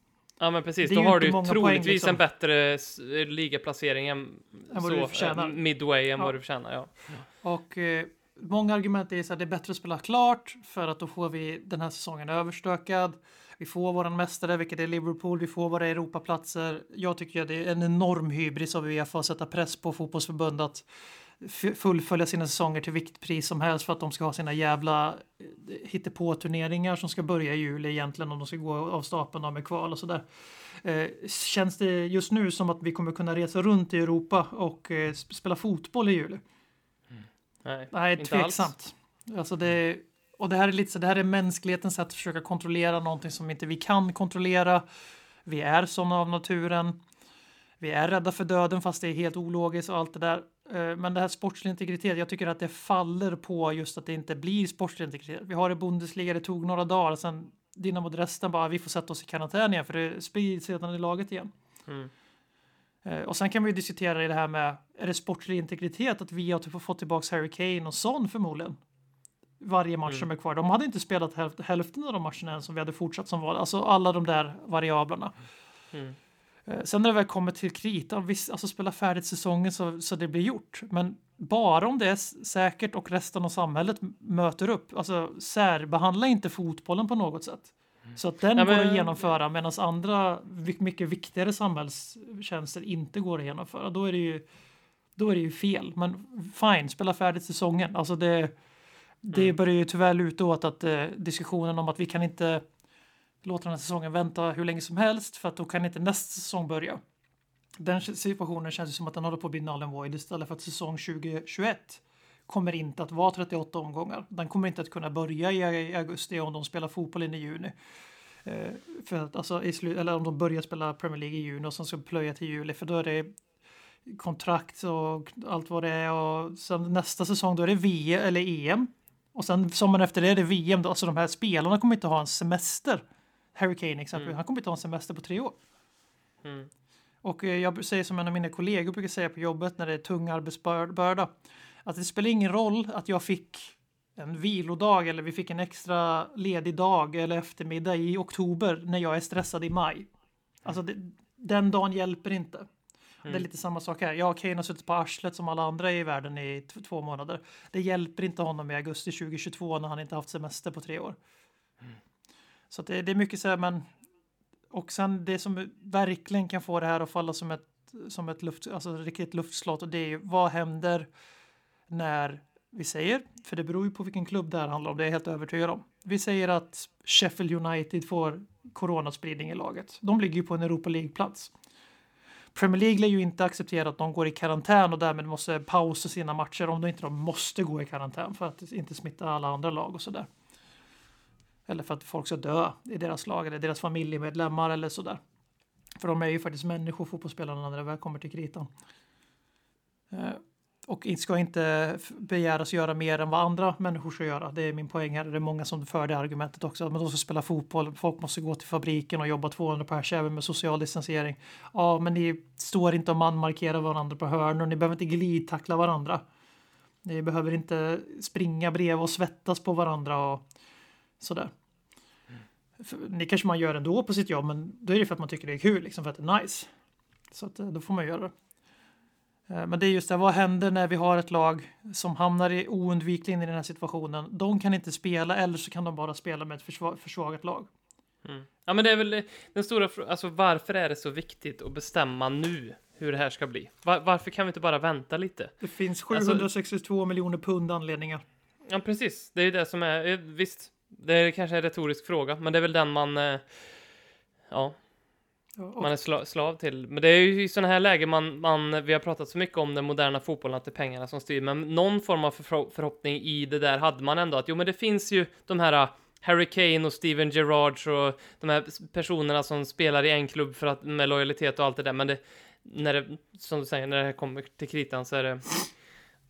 Ja men precis, då har du troligtvis poäng, liksom. en bättre ligaplacering än, än vad så, du förtjänar. midway än ja. vad du förtjänar. Ja. Och eh, många argument är att det är bättre att spela klart för att då får vi den här säsongen överstökad. Vi får våran mästare, vilket är Liverpool, vi får våra Europaplatser. Jag tycker att det är en enorm hybris av Uefa att sätta press på fotbollsförbundet fullfölja sina säsonger till vilket pris som helst för att de ska ha sina jävla eh, hittepå-turneringar som ska börja i juli egentligen om de ska gå av stapeln med kval och sådär. Eh, känns det just nu som att vi kommer kunna resa runt i Europa och eh, spela fotboll i juli? Mm. Nej, Nej tveksamt. Alltså det, och det här är lite så, det här är mänsklighetens sätt att försöka kontrollera någonting som inte vi kan kontrollera. Vi är sådana av naturen. Vi är rädda för döden fast det är helt ologiskt och allt det där. Eh, men det här sportslig integritet, jag tycker att det faller på just att det inte blir sportslig integritet. Vi har i Bundesliga, det tog några dagar, sen Dynamo Dresden bara, vi får sätta oss i karantän igen för det sprids sedan i laget igen. Mm. Eh, och sen kan vi diskutera i det här med, är det sportslig integritet att vi har typ fått tillbaka Harry Kane och Son förmodligen? Varje match mm. som är kvar. De hade inte spelat hälften av de matcherna än som vi hade fortsatt som var. Alltså alla de där variablerna. Mm. Eh, sen när det väl kommer till kritan, visst, alltså spela färdigt säsongen så, så det blir gjort. Men bara om det är säkert och resten av samhället möter upp. Alltså särbehandla inte fotbollen på något sätt. Mm. Så att den ja, men... går att genomföra medan andra mycket viktigare samhällstjänster inte går att genomföra. Då är det ju, då är det ju fel. Men fine, spela färdigt säsongen. Alltså det, det mm. börjar ju tyvärr luta åt att eh, diskussionen om att vi kan inte låta den här säsongen vänta hur länge som helst för att då kan inte nästa säsong börja. Den situationen känns som att den håller på att bli null and void istället för att säsong 2021 kommer inte att vara 38 omgångar. Den kommer inte att kunna börja i augusti om de spelar fotboll in i juni. Eh, för att, alltså, i slu- eller om de börjar spela Premier League i juni och sen ska plöja till juli för då är det kontrakt och allt vad det är och sen nästa säsong då är det V eller EM och sen sommaren efter det är det VM. Alltså de här spelarna kommer inte ha en semester Harry Kane exempelvis, mm. han kommer inte ha en semester på tre år. Mm. Och eh, jag säger som en av mina kollegor brukar säga på jobbet när det är tung arbetsbörda. Att det spelar ingen roll att jag fick en vilodag eller vi fick en extra ledig dag eller eftermiddag i oktober när jag är stressad i maj. Alltså det, den dagen hjälper inte. Mm. Det är mm. lite samma sak här. Jag Kane har suttit på arslet som alla andra i världen i två månader. Det hjälper inte honom i augusti 2022 när han inte haft semester på tre år. Mm. Så det, det, är mycket så här, men och sen det som verkligen kan få det här att falla som ett som ett luft, alltså riktigt luftslott och det är ju vad händer när vi säger, för det beror ju på vilken klubb det här handlar om, det är jag helt övertygad om. Vi säger att Sheffield United får coronaspridning i laget. De ligger ju på en Europa League-plats. Premier League lär ju inte acceptera att de går i karantän och därmed måste pausa sina matcher om de inte de måste gå i karantän för att inte smitta alla andra lag och sådär. Eller för att folk ska dö i deras lag eller deras familjemedlemmar eller sådär. För de är ju faktiskt människor, fotbollsspelarna, när det väl kommer till kritan. Eh, och ska inte begäras göra mer än vad andra människor ska göra. Det är min poäng här. Det är många som för det argumentet också. Men de ska spela fotboll. Folk måste gå till fabriken och jobba 200 pers även med social distansering. Ja, men ni står inte och manmarkerar varandra på hörn och ni behöver inte glidtackla varandra. Ni behöver inte springa bredvid och svettas på varandra och sådär. Det kanske man gör ändå på sitt jobb, men då är det för att man tycker det är kul, liksom för att det är nice. Så att, eh, då får man göra det. Eh, men det är just det, vad händer när vi har ett lag som hamnar i oundvikligen i den här situationen? De kan inte spela eller så kan de bara spela med ett försvagat lag. Mm. Ja, men det är väl den stora frågan, alltså varför är det så viktigt att bestämma nu hur det här ska bli? Var, varför kan vi inte bara vänta lite? Det finns 762 alltså, miljoner pund anledningar. Ja, precis. Det är ju det som är, eh, visst, det är kanske en retorisk fråga, men det är väl den man, eh, ja, man är sla slav till. Men det är ju i sådana här lägen man, man, vi har pratat så mycket om den moderna fotbollen, att det är pengarna som styr, men någon form av för förhoppning i det där hade man ändå, att jo men det finns ju de här uh, Harry Kane och Steven Gerrard och de här personerna som spelar i en klubb för att, med lojalitet och allt det där, men det, när det, som du säger, när det kommer till kritan så är det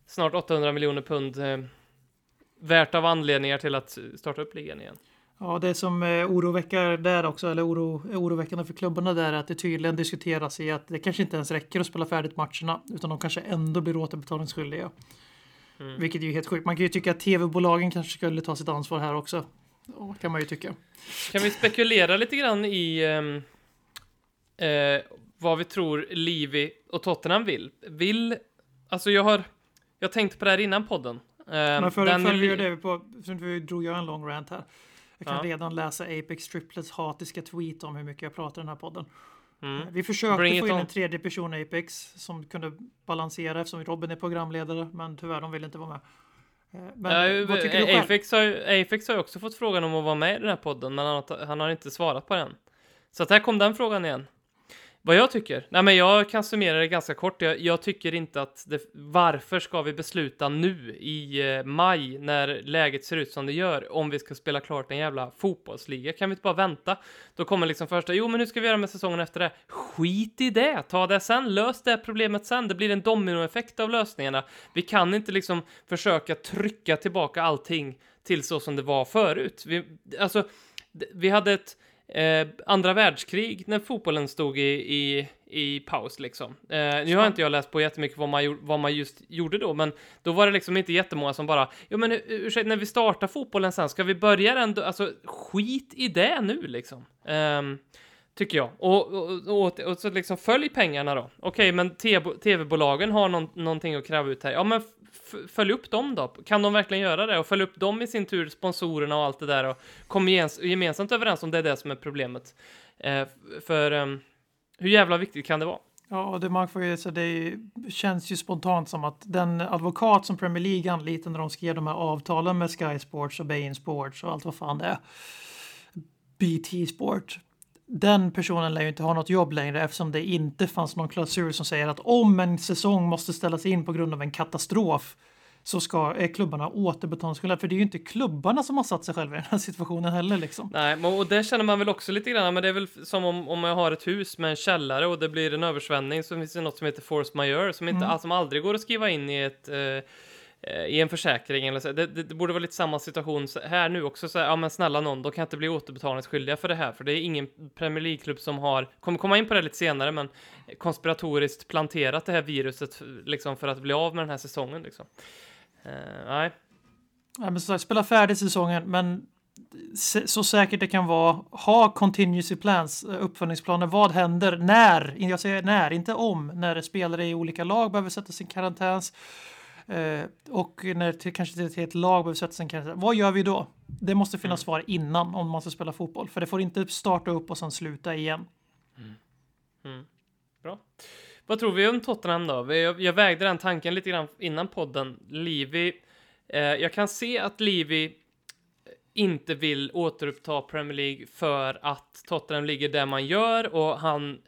snart 800 miljoner pund eh, värt av anledningar till att starta upp ligan igen. Ja, det som eh, oroväcker där också, eller oro, oroväckande för klubbarna där är att det tydligen diskuteras i att det kanske inte ens räcker att spela färdigt matcherna, utan de kanske ändå blir återbetalningsskyldiga. Mm. Vilket är ju helt sjukt. Man kan ju tycka att tv-bolagen kanske skulle ta sitt ansvar här också. Ja, kan man ju tycka. Kan vi spekulera lite grann i eh, eh, vad vi tror Livi och Tottenham vill? Vill, alltså jag har, jag tänkt på det här innan podden. Eh, Men för, för vi gör det, på, drog jag en lång rant här. Jag kan ja. redan läsa Apex Triplets hatiska tweet om hur mycket jag pratar i den här podden. Mm. Vi försökte Bring få in en tredje person Apex som kunde balansera eftersom Robin är programledare, men tyvärr de vill inte vara med. Eh, men du själv? Apex har, Apex har också fått frågan om att vara med i den här podden, men han har, han har inte svarat på den. Så att här kom den frågan igen. Vad jag tycker? Nej, men jag kan summera det ganska kort. Jag, jag tycker inte att det, varför ska vi besluta nu i eh, maj när läget ser ut som det gör om vi ska spela klart en jävla fotbollsliga? Kan vi inte bara vänta? Då kommer liksom första, jo men hur ska vi göra med säsongen efter det? Skit i det, ta det sen, lös det problemet sen. Det blir en dominoeffekt av lösningarna. Vi kan inte liksom försöka trycka tillbaka allting till så som det var förut. Vi, alltså, vi hade ett Eh, andra världskrig när fotbollen stod i, i, i paus liksom. Eh, nu har inte jag läst på jättemycket vad man, vad man just gjorde då, men då var det liksom inte jättemånga som bara, jo men ursäkta, när vi startar fotbollen sen, ska vi börja den då? Alltså skit i det nu liksom. Eh, tycker jag. Och, och, och, och, så liksom följ pengarna då. Okej, okay, men tv-bolagen har någon, någonting att kräva ut här. Ja, men följ upp dem då. Kan de verkligen göra det? Och följ upp dem i sin tur, sponsorerna och allt det där och kom gemensamt överens om det är det som är problemet. Eh, för eh, hur jävla viktigt kan det vara? Ja, och det, man får ju, så det känns ju spontant som att den advokat som Premier League anlitade när de skrev de här avtalen med Sky Sports och Bain Sports och allt vad fan det är. BT Sport. Den personen lär ju inte ha något jobb längre eftersom det inte fanns någon klausul som säger att om en säsong måste ställas in på grund av en katastrof så ska är klubbarna återbetalningsskyldiga. För det är ju inte klubbarna som har satt sig själva i den här situationen heller. Liksom. Nej, och det känner man väl också lite grann, men det är väl som om, om jag har ett hus med en källare och det blir en översvämning så finns det något som heter force majeure som, inte, mm. som aldrig går att skriva in i ett eh, eh, Eh, i en försäkring eller så. Det, det, det, borde vara lite samma situation här nu också. Så, ja, men snälla någon, då kan inte bli återbetalningsskyldiga för det här, för det är ingen Premier League-klubb som har, kommer komma in på det lite senare, men konspiratoriskt planterat det här viruset liksom för att bli av med den här säsongen. Liksom. Uh, nej. Ja, men så, spela färdigt säsongen, men så säkert det kan vara, ha contingency plans, eh, uppföljningsplaner. Vad händer när, jag säger när, inte om, när spelare i olika lag behöver sätta sin karantäns och när till, kanske till ett lag behöver sätta sin karantän. Vad gör vi då? Det måste finnas mm. svar innan om man ska spela fotboll, för det får inte starta upp och sen sluta igen. Mm. Mm. Bra. Vad tror vi om Tottenham då? Jag, jag vägde den tanken lite grann innan podden. Livi, eh, jag kan se att Livi inte vill återuppta Premier League för att Tottenham ligger där man gör och han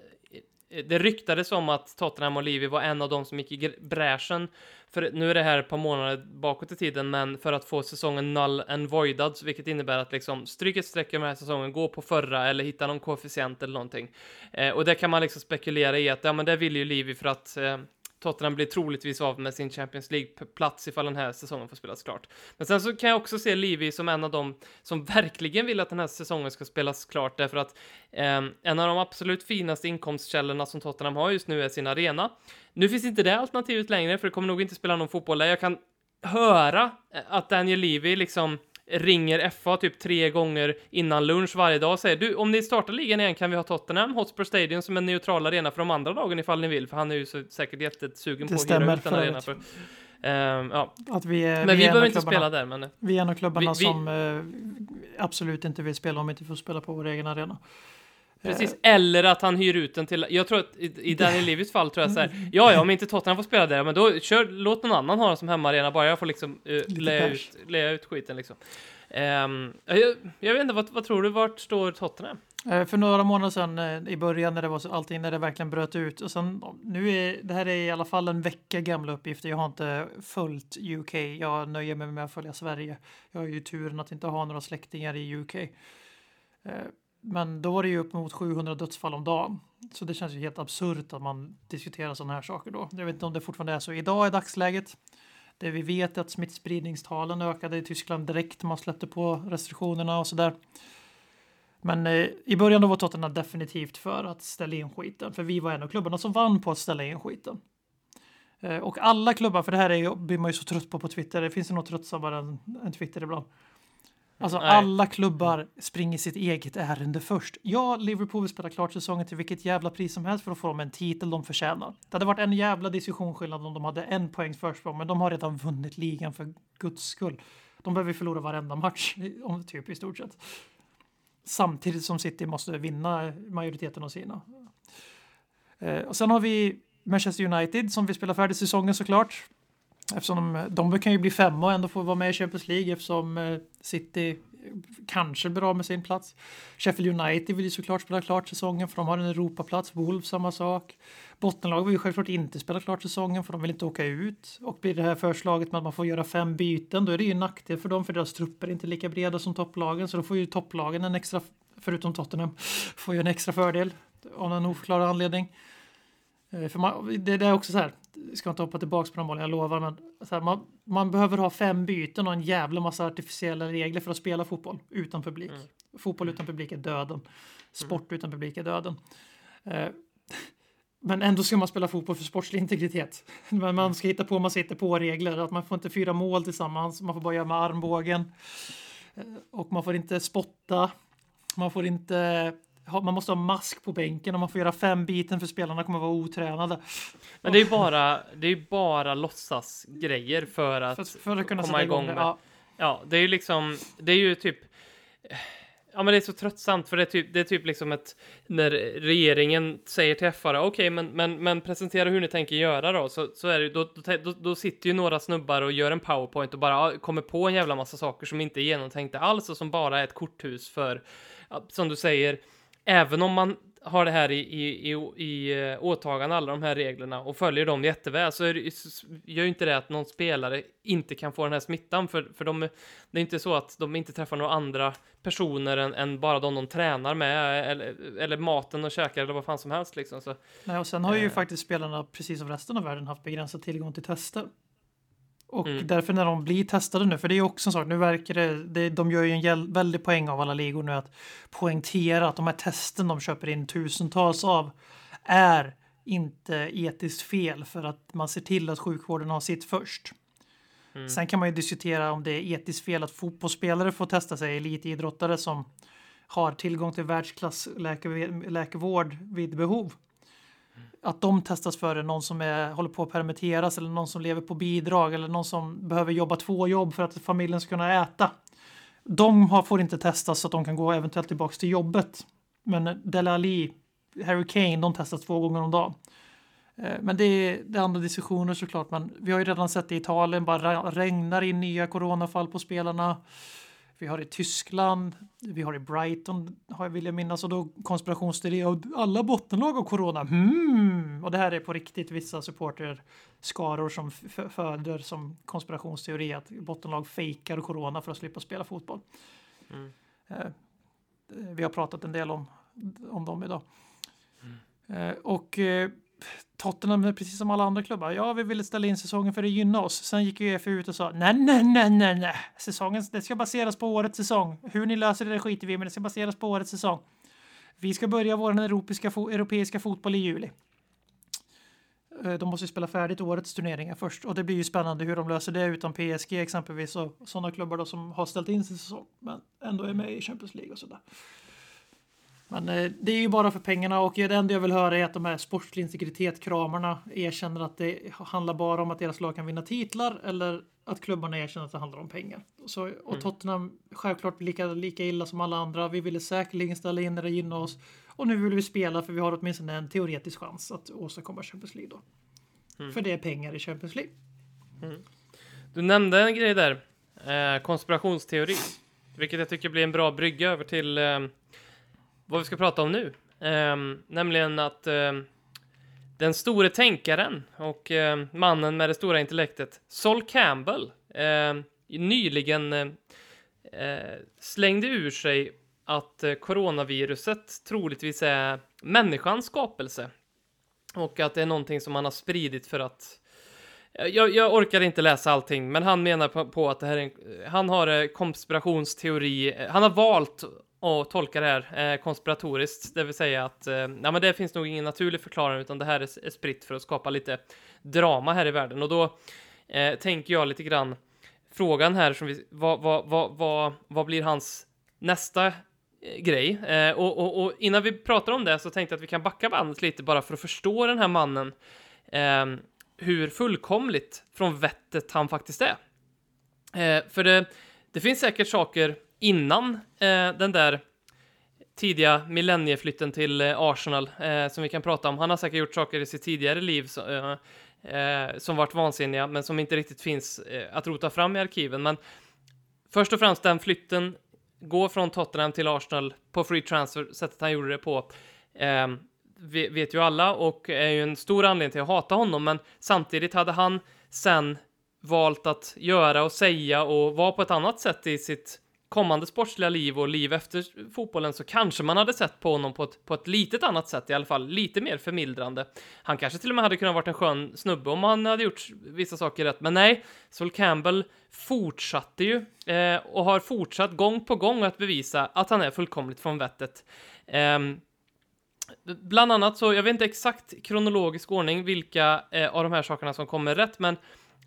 Eh, det ryktades om att Tottenham och Levy var en av de som gick i bräschen för nu är det här ett par månader bakåt i tiden, men för att få säsongen null and voidad, vilket innebär att liksom stryk ett streck över den här säsongen, gå på förra eller hitta någon koefficient eller någonting. Eh, och det kan man liksom spekulera i att ja, men det vill ju Levy för att eh, Tottenham blir troligtvis av med sin Champions League-plats ifall den här säsongen får spelas klart. Men sen så kan jag också se Livi som en av dem som verkligen vill att den här säsongen ska spelas klart, därför att eh, en av de absolut finaste inkomstkällorna som Tottenham har just nu är sin arena. Nu finns inte det alternativet längre, för det kommer nog inte spela någon fotboll där. Jag kan höra eh, att Daniel Levy liksom ringer FA typ tre gånger innan lunch varje dag och säger du, om ni startar ligan igen kan vi ha Tottenham Hotspur Stadium som en neutral arena för de andra lagen ifall ni vill, för han är ju så, säkert jättesugen på att hyra ut den arenan. För, um, ja. Att vi, är, men vi, vi behöver inte spela där. Men, vi är en av klubbarna vi, som uh, absolut inte vill spela om vi inte får spela på vår egen arena. Precis, eller att han hyr ut den till, jag tror att i, i Daniel Levis fall tror jag så här, ja, ja, om inte Tottenham får spela där, men då kör, låt någon annan ha den som hemmaarena, bara jag får liksom uh, lägga, ut, lägga ut skiten liksom. Um, jag, jag, vet inte, vad, vad, tror du, vart står Tottenham? Uh, för några månader sedan uh, i början när det var så, allting, när det verkligen bröt ut och sen nu är det här är i alla fall en vecka gamla uppgifter. Jag har inte följt UK. Jag nöjer mig med att följa Sverige. Jag har ju turen att inte ha några släktingar i UK. Men då var det ju upp mot 700 dödsfall om dagen. Så det känns ju helt absurt att man diskuterar sådana här saker då. Jag vet inte om det fortfarande är så idag i dagsläget. Det vi vet är att smittspridningstalen ökade i Tyskland direkt man släppte på restriktionerna och sådär. Men eh, i början då var Tottenham definitivt för att ställa in skiten, för vi var en av klubbarna som vann på att ställa in skiten. Eh, och alla klubbar, för det här är, blir man ju så trött på på Twitter, det finns ju något tröttsammare än, än Twitter ibland. Alltså Nej. alla klubbar springer sitt eget ärende först. Ja, Liverpool vill spela klart säsongen till vilket jävla pris som helst för att få dem en titel de förtjänar. Det hade varit en jävla diskussionsskillnad om de hade en poängs försprång, men de har redan vunnit ligan för guds skull. De behöver förlora varenda match, om typ i stort sett. Samtidigt som City måste vinna majoriteten av sina. Eh, och sen har vi Manchester United som vill spela färdigt säsongen såklart. Eftersom de, de kan ju bli femma och ändå få vara med i Champions League eftersom eh, City kanske blir av med sin plats. Sheffield United vill ju såklart spela klart säsongen för de har en Europaplats. Wolves samma sak. Bottenlag vill ju självklart inte spela klart säsongen för de vill inte åka ut. Och blir det här förslaget med att man får göra fem byten då är det ju en nackdel för dem för deras trupper är inte lika breda som topplagen så då får ju topplagen en extra, förutom Tottenham, får ju en extra fördel av någon oförklarad anledning. Eh, för man, det, det, är också så här, ska inte hoppa tillbaka på de bollen, jag lovar, men här, man, man, behöver ha fem byten och en jävla massa artificiella regler för att spela fotboll utan publik. Mm. Fotboll utan publik är döden. Sport mm. utan publik är döden. Eh, men ändå ska man spela fotboll för sportslig integritet. Men man ska hitta på man sitter på regler, att man får inte fyra mål tillsammans, man får bara göra med armbågen. Eh, och man får inte spotta, man får inte man måste ha mask på bänken och man får göra fem biten för spelarna kommer vara otränade. Men det är ju bara, det är bara låtsasgrejer för att, för, för att kunna komma igång, igång med. Ja. ja, det är ju liksom, det är ju typ Ja, men det är så tröttsamt för det är typ, det är typ liksom ett när regeringen säger till FR, okej, okay, men, men, men presentera hur ni tänker göra då, så, så är det då, då, då sitter ju några snubbar och gör en powerpoint och bara kommer på en jävla massa saker som inte är genomtänkta alls och som bara är ett korthus för, som du säger, även om man har det här i, i, i, i eh, åtagande, alla de här reglerna, och följer dem jätteväl, så, är det, så gör ju inte det att någon spelare inte kan få den här smittan, för, för de, det är inte så att de inte träffar några andra personer än, än bara de de tränar med, eller, eller maten och käkar, eller vad fan som helst liksom. Så, Nej, och sen har ju eh. faktiskt spelarna, precis som resten av världen, haft begränsad tillgång till tester. Och Mm. därför när de blir testade nu, för det är också en sak, nu verkar det, det de gör ju en väldig poäng av alla ligor nu att poängtera att de här testen de köper in tusentals av är inte etiskt fel för att man ser till att sjukvården har sitt först. Mm. Sen kan man ju diskutera om det är etiskt fel att fotbollsspelare får testa sig, elitidrottare som har tillgång till världsklass läke- läkevård vid behov. Att de testas före någon som är, håller på att permitteras eller någon som lever på bidrag eller någon som behöver jobba två jobb för att familjen ska kunna äta. De har, får inte testas så att de kan gå eventuellt tillbaka till jobbet. Men Dele Alli, Harry Kane, de testas två gånger om dagen. Eh, men det är, det är andra diskussioner såklart. Men vi har ju redan sett det i Italien, bara regnar in nya coronafall på spelarna. Vi har i Tyskland, vi har i Brighton, har jag vill jag minnas, och då konspirationsteori och alla bottenlag har corona. Hmm. Och det här är på riktigt vissa supporter skaror som föder som konspirationsteori att bottenlag fejkar corona för att slippa spela fotboll. Mm. Eh, vi har pratat en del om, om dem idag. Eh, och eh, Tottenham är precis som alla andra klubbar. Ja, vi ville ställa in säsongen för att gynna oss. Sen gick ju EFU ut och sa nej, nej, nej, nej, nej. Säsongen, det ska baseras på årets säsong. Hur ni löser det skiter vi i, men det ska baseras på årets säsong. Vi ska börja vår europeiska, fo- europeiska fotboll i juli. Eh, de måste ju spela färdigt årets turneringar först och det blir ju spännande hur de löser det utan PSG exempelvis och sådana klubbar då som har ställt in sin säsong men ändå är med i Champions League och sådär. Men eh, det är ju bara för pengarna och det enda jag vill höra är att de här sportslig integritet-kramarna erkänner att det handlar bara om att deras lag kan vinna titlar eller att klubbarna erkänner att det handlar om pengar. Så, och Mm. Tottenham självklart lika, lika illa som alla andra. Vi ville säkerligen ställa in när det gynnar oss och nu vill vi spela för vi har åtminstone en teoretisk chans att åstadkomma Champions League då. Mm. För det är pengar i Champions League. Du nämnde en grej där, eh, konspirationsteori, vilket jag tycker blir en bra brygga över till eh, vad vi ska prata om nu. Um, nämligen att um, den store tänkaren och um, mannen med det stora intellektet, Sol Campbell, nyligen uh, slängde ur sig att uh, coronaviruset troligtvis är människans skapelse. Och att det är någonting som man har spridit för att eh, jag, jag orkar inte läsa allting, men han menar på, på att det här är en, han har konspirationsteori, han har valt och tolka det här eh, konspiratoriskt, det vill säga att eh, ja, men det finns nog ingen naturlig förklaring, utan det här är, är spritt för att skapa lite drama här i världen. Och då eh, tänker jag lite grann, frågan här som vi, vad, vad, vad, vad, vad blir hans nästa eh, grej? Eh, och, och, och innan vi pratar om det så tänkte jag att vi kan backa bandet lite bara för att förstå den här mannen. Eh, hur fullkomligt från vettet han faktiskt är. Eh, för det, det finns säkert saker innan eh, den där tidiga millennieflytten till eh, Arsenal eh, som vi kan prata om. Han har säkert gjort saker i sitt tidigare liv så, eh, eh, som varit vansinniga, men som inte riktigt finns eh, att rota fram i arkiven. Men först och främst den flytten, gå från Tottenham till Arsenal på free transfer, sättet han gjorde det på. Eh, vet ju alla och är ju en stor anledning till att hata honom, men samtidigt hade han sen valt att göra och säga och vara på ett annat sätt i sitt kommande sportsliga liv och liv efter fotbollen så kanske man hade sett på honom på ett, på ett litet annat sätt i alla fall, lite mer förmildrande. Han kanske till och med hade kunnat varit en skön snubbe om han hade gjort vissa saker rätt, men nej, Sol Campbell fortsatte ju eh, och har fortsatt gång på gång att bevisa att han är fullkomligt från vettet. Eh, Bland annat så, jag vet inte exakt kronologisk ordning vilka eh, av de här sakerna som kommer rätt, men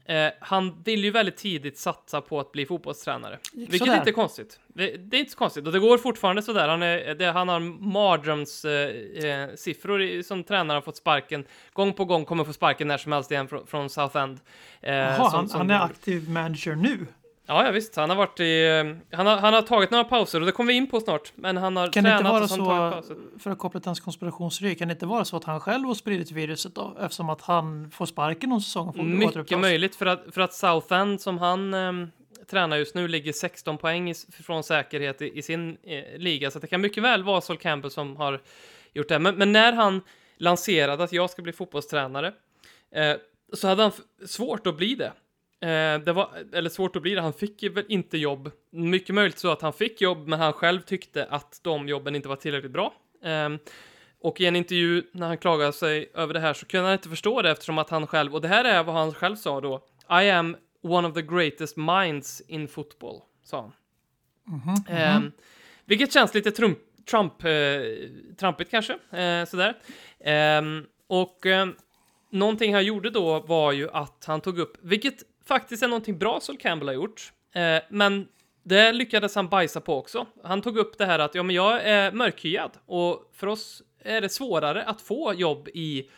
eh, han vill ju väldigt tidigt satsa på att bli fotbollstränare. Vilket sådär. inte är konstigt. Det, det är inte så konstigt och det går fortfarande sådär. Han, är, det, han har mardrömssiffror eh, eh, som tränare har fått sparken. Gång på gång kommer få sparken när som helst igen från, från Southend. Eh, Jaha, som- han, som- han är aktiv manager nu. Ja, ja, visst. Han har varit i... eh, Han har, han har tagit några pauser och det kommer vi in på snart. Men han har Kan tränat inte vara och tagit pauser. så, för att koppla till hans konspirationsteori, kan det inte vara så att han själv har spridit viruset då? Eftersom att han får sparken om säsongen får Mycket möjligt för att, för att Southend som han ehm, tränar just nu ligger 16 poäng i, från säkerhet i, i sin eh, liga. Så det kan mycket väl vara Sol Campbell som har gjort det. Men, men när han lanserade att jag ska bli fotbollstränare eh, så hade han svårt att bli det. Eh, det var, eller svårt att bli det, han fick ju väl inte jobb. Mycket möjligt så att han fick jobb, men han själv tyckte att de jobben inte var tillräckligt bra. Ehm, och i en intervju när han klagade sig över det här så kunde han inte förstå det eftersom att han själv, och det här är vad han själv sa då, I am one of the greatest minds in football, sa han. Mhm, Ehm, mhm. vilket känns lite Trump, Trump eh, trampigt kanske, eh, sådär. Ehm, och eh, någonting han gjorde då var ju att han tog upp, vilket faktiskt är någonting bra Sol Campbell har gjort, eh, men det lyckades han bajsa på också. Han tog upp det här att ja, men jag är mörkhyad och för oss är det svårare att få jobb i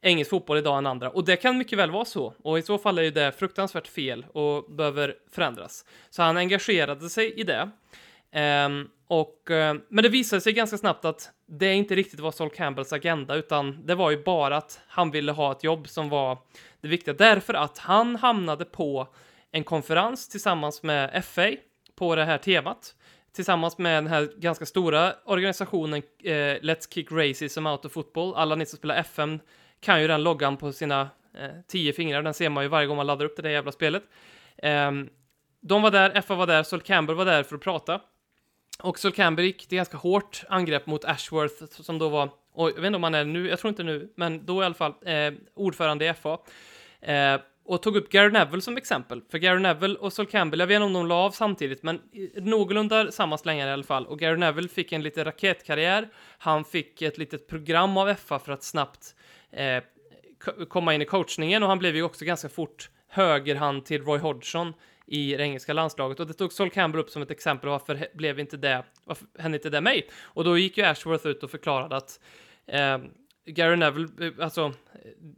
engelsk fotboll idag än andra. Och det kan mycket väl vara så. Och i så fall är ju det fruktansvärt fel och behöver förändras. Så han engagerade sig i det. Ehm, och, eh, men det visade sig ganska snabbt att det inte riktigt var Sol Campbells agenda, utan det var ju bara att han ville ha ett jobb som var det viktiga. Därför att han hamnade på en konferens tillsammans med FA på det här temat. Tillsammans med den här ganska stora organisationen eh, Let's Kick Racism Out of Football. Alla ni som spelar FM kan ju den loggan på sina eh, tio fingrar. Den ser man ju varje gång man laddar upp det där jävla spelet. Eh, de var där, FA var där, Sol Campbell var där för att prata. Och Sol Campbell gick till ganska hårt angrepp mot Ashworth som då var, och jag vet inte om han är nu, jag tror inte nu, men då i alla fall eh, ordförande i FA. Eh, och tog upp Gary Neville som exempel. För Gary Neville och Sol Campbell, jag vet inte om de la av samtidigt, men någorlunda samma slängar i alla fall. Och Gary Neville fick en liten raketkarriär. Han fick ett litet program av FA för att snabbt eh, komma in i coachningen och han blev ju också ganska fort högerhand till Roy Hodgson i det engelska landslaget och det tog Sol Campbell upp som ett exempel varför blev inte det, varför hände inte det mig? Och då gick ju Ashworth ut och förklarade att eh, Gary Neville, eh, alltså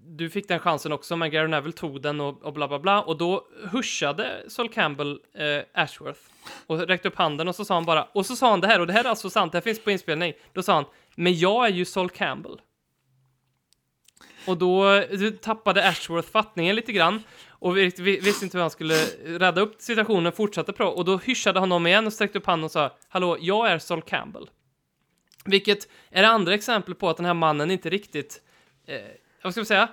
du fick den chansen också, men Gary Neville tog den och, och bla bla bla och då hushade Sol Campbell eh, Ashworth och räckte upp handen och så sa han bara, och så sa han det här och det här är alltså sant, det här finns på inspelning. Då sa han, men jag är ju Sol Campbell. Och då eh, tappade Ashworth fattningen lite grann och vi, vi, visste inte hur han skulle rädda upp situationen, fortsatte pro och då hyschade han honom igen och sträckte upp handen och sa Hallå, jag är Sol Campbell. Vilket är det andra exemplet på att den här mannen inte riktigt, eh, vad ska vi säga,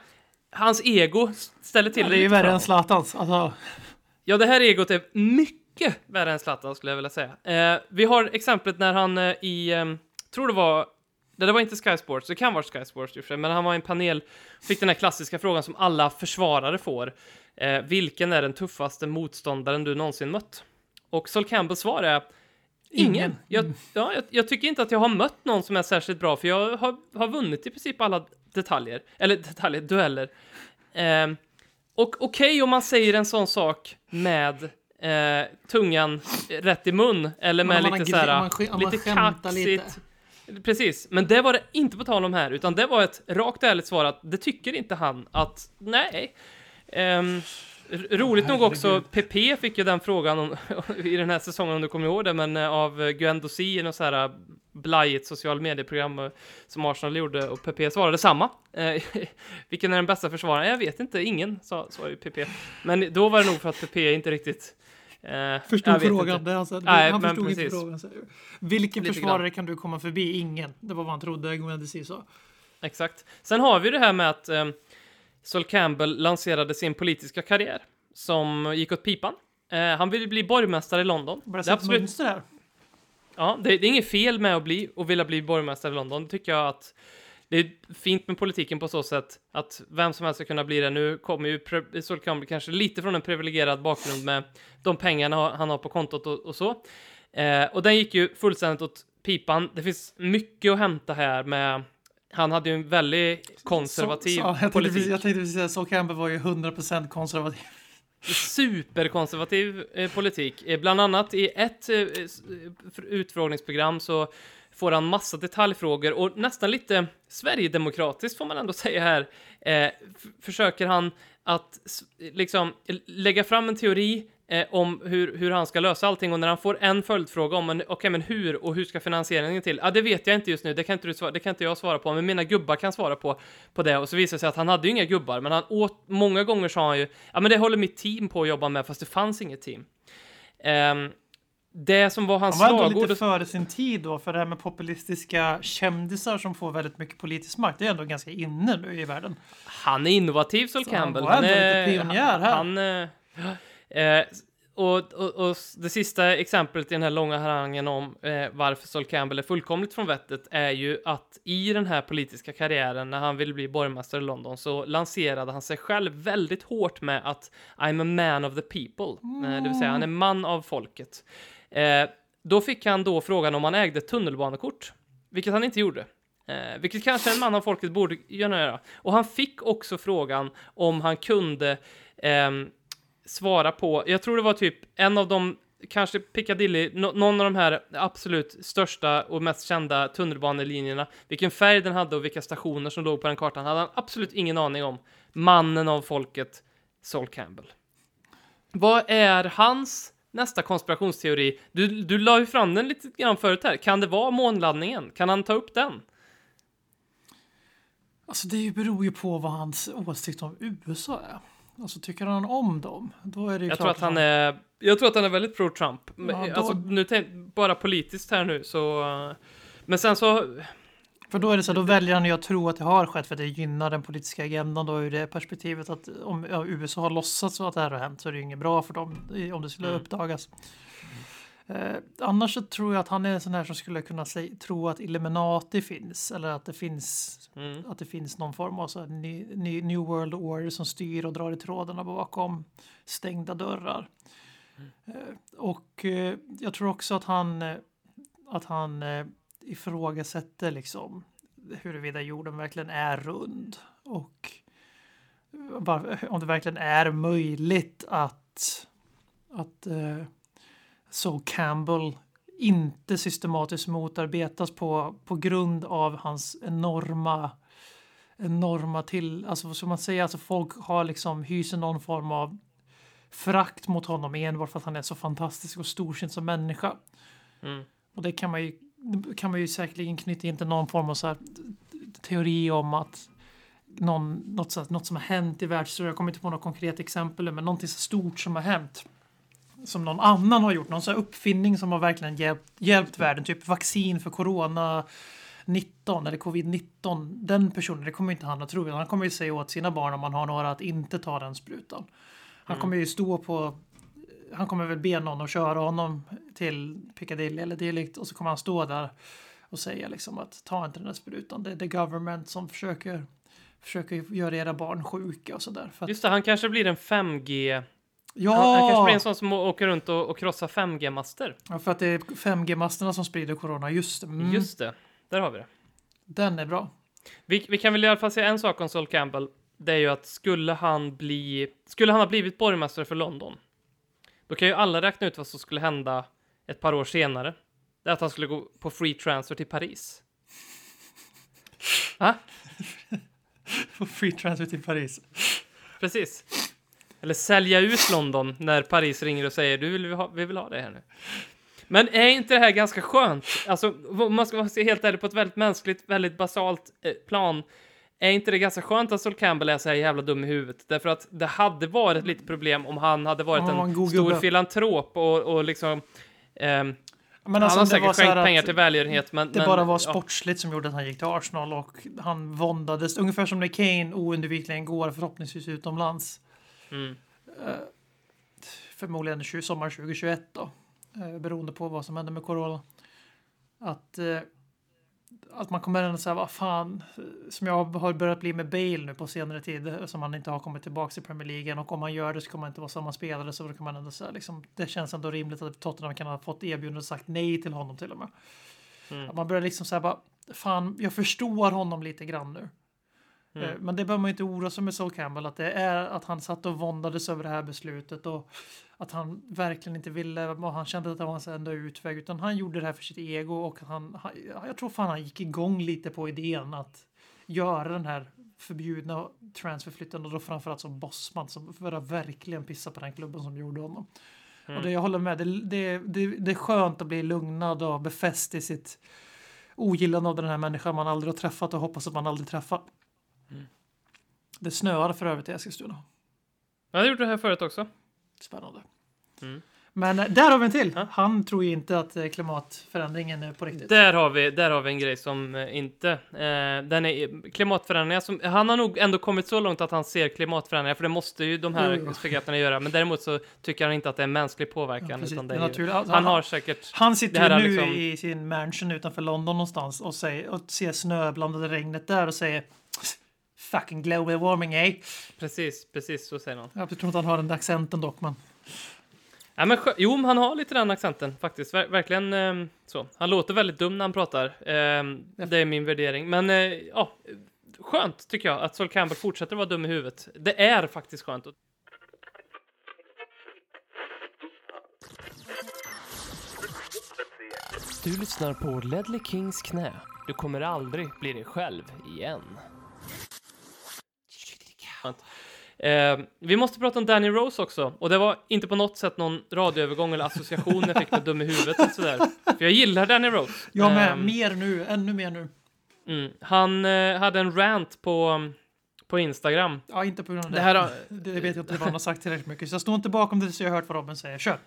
hans ego ställer till Ja, det är ju värre än Zlatans. Alltså, Ja, det här egot är mycket värre än Zlatan skulle jag vilja säga. Eh, vi har exemplet när han eh, i, eh, tror det var, det var inte Sky Sports, det kan vara Sky Sports i och för sig, men han var i en panel, fick den här klassiska frågan som alla försvarare får. Eh, vilken är den tuffaste motståndaren du någonsin mött? Och Sol Campbells svar är Ingen. Ingen. Jag, ja, jag, jag tycker inte att jag har mött någon som är särskilt bra, för jag har, har vunnit i princip alla detaljer. Eller detaljer, dueller. Ehm, och okej om man säger en sån sak med eh, tungan rätt i mun, eller med lite så här, man lite kaxigt. Precis, men det var det inte på tal om här, utan det var ett rakt och ärligt svar att det tycker inte han att, nej. R- roligt nog också, PP fick ju den frågan om, i den här säsongen om du kommer ihåg det, men eh, av Gwen Dosi i något så här eh, blajigt social medieprogram eh, som Arsenal gjorde och PP svarade samma. Eh, vilken är den bästa försvararen? Jag vet inte, ingen sa, sa ju PP. Men då var det nog för att PP inte riktigt eh, förstod frågan. Det han, sa, Nej, han förstod inte frågan. Så. Vilken Lite försvarare kan du komma förbi? Ingen. Det var vad han trodde Gwen Desi sa. Exakt. Sen har vi det här med att eh, Sol Campbell lanserade sin politiska karriär som gick åt pipan. Eh, han ville bli borgmästare i London. Det är absolut, mönster här. ja, det, det är inget fel med att bli och vilja bli borgmästare i London. Det tycker jag att det är fint med politiken på så sätt att vem som helst ska kunna bli det. Nu kommer ju Sol Campbell kanske lite från en privilegierad bakgrund med de pengarna han har på kontot och, och så. Eh, och den gick ju fullständigt åt pipan. Det finns mycket att hämta här med han hade ju en väldigt konservativ Så, så, jag, politik. precis- jag tänkte precis säga Sol Campbell var ju 100% konservativ. superkonservativ eh, politik. Eh, bland annat i ett eh, eh, utfrågningsprogram så får han massa detaljfrågor och nästan lite Sverigedemokratiskt får man ändå säga här. Eh, försöker han att liksom l- lägga fram en teori eh, om hur, hur han ska lösa allting och när han får en följdfråga om okej, men hur och hur ska finansieringen till? Ja, det vet jag inte just nu. Det kan inte du svara, det kan inte jag svara på, men mina gubbar kan svara på på det och så visar det sig att han hade ju inga gubbar, men han åt många gånger sa han ju ja, men det håller mitt team på att jobba med, fast det fanns inget team. Ehm, det som var hans Han var ändå slagord lite före sin tid då, för det här med populistiska kändisar som får väldigt mycket politisk makt, det är ändå ganska inne nu i världen. Han är innovativ, Sol Så han Campbell. var Han ändå är, lite pionjär här. Han, eh, eh, och, och, och det sista exemplet i den här långa harangen om eh, varför Sol Campbell är fullkomligt från vettet är ju att i den här politiska karriären när han ville bli borgmästare i London så lanserade han sig själv väldigt hårt med att I'm a man of the people, mm. eh, det vill säga han är man av folket. Eh, då fick han då frågan om han ägde tunnelbanekort, vilket han inte gjorde. Eh, vilket kanske en man av folket borde göra. Och han fick också frågan om han kunde eh, svara på, jag tror det var typ en av de, kanske Piccadilly, no, någon av de här absolut största och mest kända tunnelbanelinjerna, vilken färg den hade och vilka stationer som låg på den kartan hade han absolut ingen aning om. Mannen av folket, Sol Campbell. Vad är hans nästa konspirationsteori? Du, du la ju fram den lite grann förut här. Kan det vara månlandningen? Kan han ta upp den? Alltså det beror ju på vad hans åsikt om USA är. Alltså tycker han om dem, då är det jag tror att han är, Jag tror att han är väldigt pro-Trump. Ja, då... Alltså nu bara politiskt här nu så... Men sen så... För då är det så, då väljer han ju att tro att det har skett för det gynnar den politiska agendan då ur det perspektivet att om USA har låtsats så att det här har hänt så är det ju inget bra för dem om det skulle mm. uppdagas. Eh, annars så tror jag att han är en sån här som skulle kunna säga, tro att Illuminati finns eller att det finns, mm. att det finns någon form av så ny, ny, New World Order som styr och drar i trådarna bakom stängda dörrar. Mm. Eh, och eh, jag tror också att han, eh, att han eh, ifrågasätter liksom huruvida jorden verkligen är rund och om det verkligen är möjligt att, att eh, så Campbell inte systematiskt motarbetas på, på grund av hans enorma enorma till, alltså vad ska man säga, alltså folk har liksom hyser någon form av frakt mot honom enbart för att han är så fantastisk och storsint som människa. Mm. Och det kan man ju kan man ju säkerligen knyta in till någon form av så här, teori om att någon, något, så, något som har hänt i världshistorien, jag kommer inte på något konkret exempel men någonting så stort som har hänt som någon annan har gjort, någon sån uppfinning som har verkligen hjälpt, hjälpt världen, typ vaccin för corona 19 eller covid-19, den personen, det kommer inte han att tro. Han kommer ju säga åt sina barn om man har några att inte ta den sprutan. Han mm. kommer ju stå på, han kommer väl be någon att köra honom till Piccadilly eller dylikt och så kommer han stå där och säga liksom att ta inte den där sprutan. Det är the government som försöker, försöker göra era barn sjuka och sådär. Just det, han kanske blir en 5G Ja! Han, han kanske blir en sån som åker runt och, och krossar 5G-master. Ja, för att det är 5G-masterna som sprider corona. Just det. Mm. Just det. Där har vi det. Den är bra. Vi, vi kan väl i alla fall säga en sak om Sol Campbell. Det är ju att skulle han bli, skulle han ha blivit borgmästare för London, då kan ju alla räkna ut vad som skulle hända ett par år senare. Det är att han skulle gå på free transfer till Paris. På free transfer till Paris. Precis. Eller sälja ut London när Paris ringer och säger du vill ha, vi vill ha det här nu. Men är inte det här ganska skönt? Alltså, om man ska vara helt ärlig på ett väldigt mänskligt, väldigt basalt eh, plan. Är inte det ganska skönt att Sol Campbell är så här jävla dum i huvudet? Därför att det hade varit lite problem om han hade varit en, en stor gubbe. filantrop och, och liksom... Ehm, men alltså, han har säkert skänkt pengar till välgörenhet, men... Det men, bara var sportsligt ja. som gjorde att han gick till Arsenal och han våndades, ungefär som när Kane oundvikligen går förhoppningsvis utomlands. Mm. Eh, förmodligen sommar 2021 då, eh, beroende på vad som händer med corona. Att, eh, att man kommer ändå säga vad fan, som jag har börjat bli med Bale nu på senare tid, som han inte har kommit tillbaka i Premier League och om man gör det så kommer man inte vara samma spelare så då kan man ändå säga liksom, det känns ändå rimligt att Tottenham kan ha fått erbjudande och sagt nej till honom till och med. Mm. Att man börjar liksom säga fan, jag förstår honom lite grann nu. Mm. Eh, men det behöver man inte oroa sig med Sol Campbell, att det är att han satt och våndades över det här beslutet och att han verkligen inte ville, och han kände att det var hans enda utväg, utan han gjorde det här för sitt ego och han, han jag tror fan han gick igång lite på idén att göra den här förbjudna transferflytten och då framförallt som bossman som för att verkligen pissa på den klubben som gjorde honom. Mm. Och det jag håller med, det, det, det, det är skönt att bli lugnad och befäst i sitt ogillande av den här människan man aldrig har träffat och hoppas att man aldrig träffar. Det snöade för övrigt i Eskilstuna. Ja, det gjorde det här förut också. Spännande. Mm. Men eh, där har vi en till. Ja. Han tror ju inte att eh, klimatförändringen är på riktigt. Där har vi, där har vi en grej som eh, inte, eh, den är klimatförändringar som, han har nog ändå kommit så långt att han ser klimatförändringar, för det måste ju de här spegaterna göra, men däremot så tycker han inte att det är mänsklig Ja, påverkan, precis. utan det är ju. Alltså, han har säkert, Han sitter ju nu liksom- i sin mansion utanför London någonstans och, säger, och ser snöblandade regnet där och säger Fucking global warming, eh? precis, precis så säger han. Jag tror inte han har den där accenten dock, men Ja, men jo, men han har lite den accenten faktiskt, Ver verkligen ehm, så. Han låter väldigt dum när han pratar, Ehm, det är min värdering, men eh, ja, skönt tycker jag att Sol Campbell fortsätter vara dum i huvudet. Det är faktiskt skönt. Du lyssnar på Ledley Kings knä. Du kommer aldrig bli dig själv igen. Skönt. Eh, vi måste prata om Danny Rose också. Och det var inte på något sätt någon radioövergång eller association jag fick med dum i huvudet och sådär. För jag gillar Danny Rose. jag med. Ehm, mer nu, ännu mer nu. mm. Han eh, hade en rant på, på Instagram. Ja, inte på grund av det. Det här det vet jag inte vad han har sagt tillräckligt mycket. Så jag står inte bakom det, så jag har hört vad Robin säger. Kör!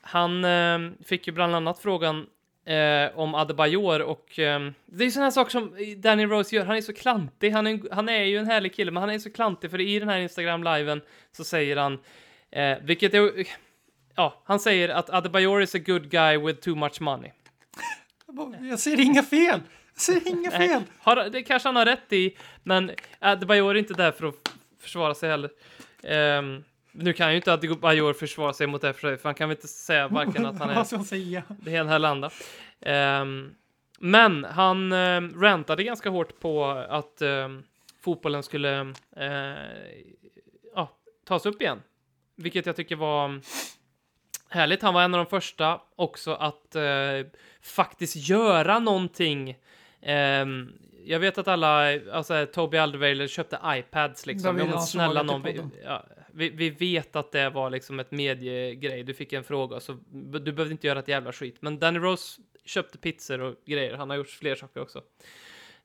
Han eh, fick ju bland annat frågan eh, om Adebayor och eh, det är sådana saker som Danny Rose gör. Han är så klantig. Han är, han är ju en härlig kille, men han är så klantig för i den här Instagram-liven så säger han, eh, vilket är, ja, han säger att Adebayor is a good guy with too much money. Jag ser inga fel! Jag ser inga fel! har, det kanske han har rätt i, men Adebayor är inte där för att försvara sig heller. Ehm, nu kan ju inte Adebayor försvara sig mot det för han kan väl inte säga varken att han är det ena eller andra. Ehm, men han um, rantade ganska hårt på att ehm, fotbollen skulle eh, ja, tas upp igen. Vilket jag tycker var härligt. Han var en av de första också att eh, faktiskt göra någonting. Ehm, jag vet att alla, alltså Toby Alderweireld köpte iPads liksom. Ja, men snälla någon, ja, vi, vi vet att det var liksom ett mediegrej. Du fick en fråga så du behövde inte göra ett jävla skit. Men Danny Rose köpte pizzor och grejer. Han har gjort fler saker också.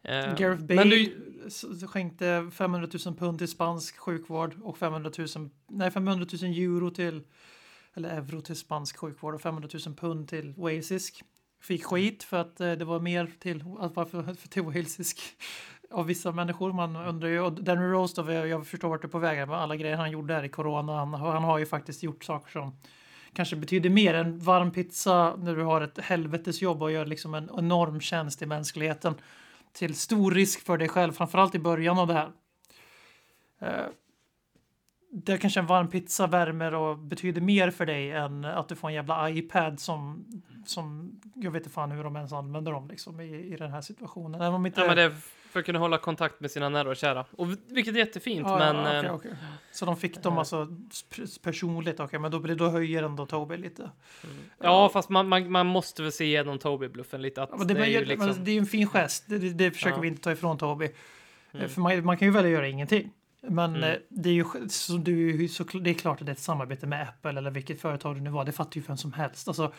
Ehm, Gareth Bale du, skänkte 500 000 pund till spansk sjukvård och 500 000, nej 500 000 euro till, eller euro till spansk sjukvård och 500 000 pund till walesisk. Fick skit för att eh, det var mer till, varför, för till walesisk av vissa människor. Man undrar ju, och Danny Rose då, jag, förstår vart du är på väg med alla grejer han gjorde här i corona. Han, han har ju faktiskt gjort saker som kanske betyder mer än varm pizza när du har ett helvetes jobb och gör liksom en enorm tjänst i mänskligheten till stor risk för dig själv, framförallt i början av det här. Eh, där kanske en varm pizza värmer och betyder mer för dig än att du får en jävla iPad som, som jag vet inte fan hur de ens använder dem liksom i, i den här situationen. Även om inte... ja, men det är för att kunna hålla kontakt med sina nära och kära. Och vilket är jättefint, Ja, men... ja, okej, ehm, okej. Så de fick dem alltså sp- personligt, okej, men då, blir, då höjer ändå Toby lite. Ja, fast man, man, man måste väl se igenom Toby-bluffen lite. Att Ja, men det, det är ju men liksom... det är ju en fin gest, det, det, det försöker Ja. vi inte ta ifrån Toby. Mm. För man, man kan ju välja att göra ingenting. Men Mm. eh, det är ju så, det är ju så, det är klart att det är ett samarbete med Apple eller vilket företag det nu var. Det fattar ju vem som helst. Alltså,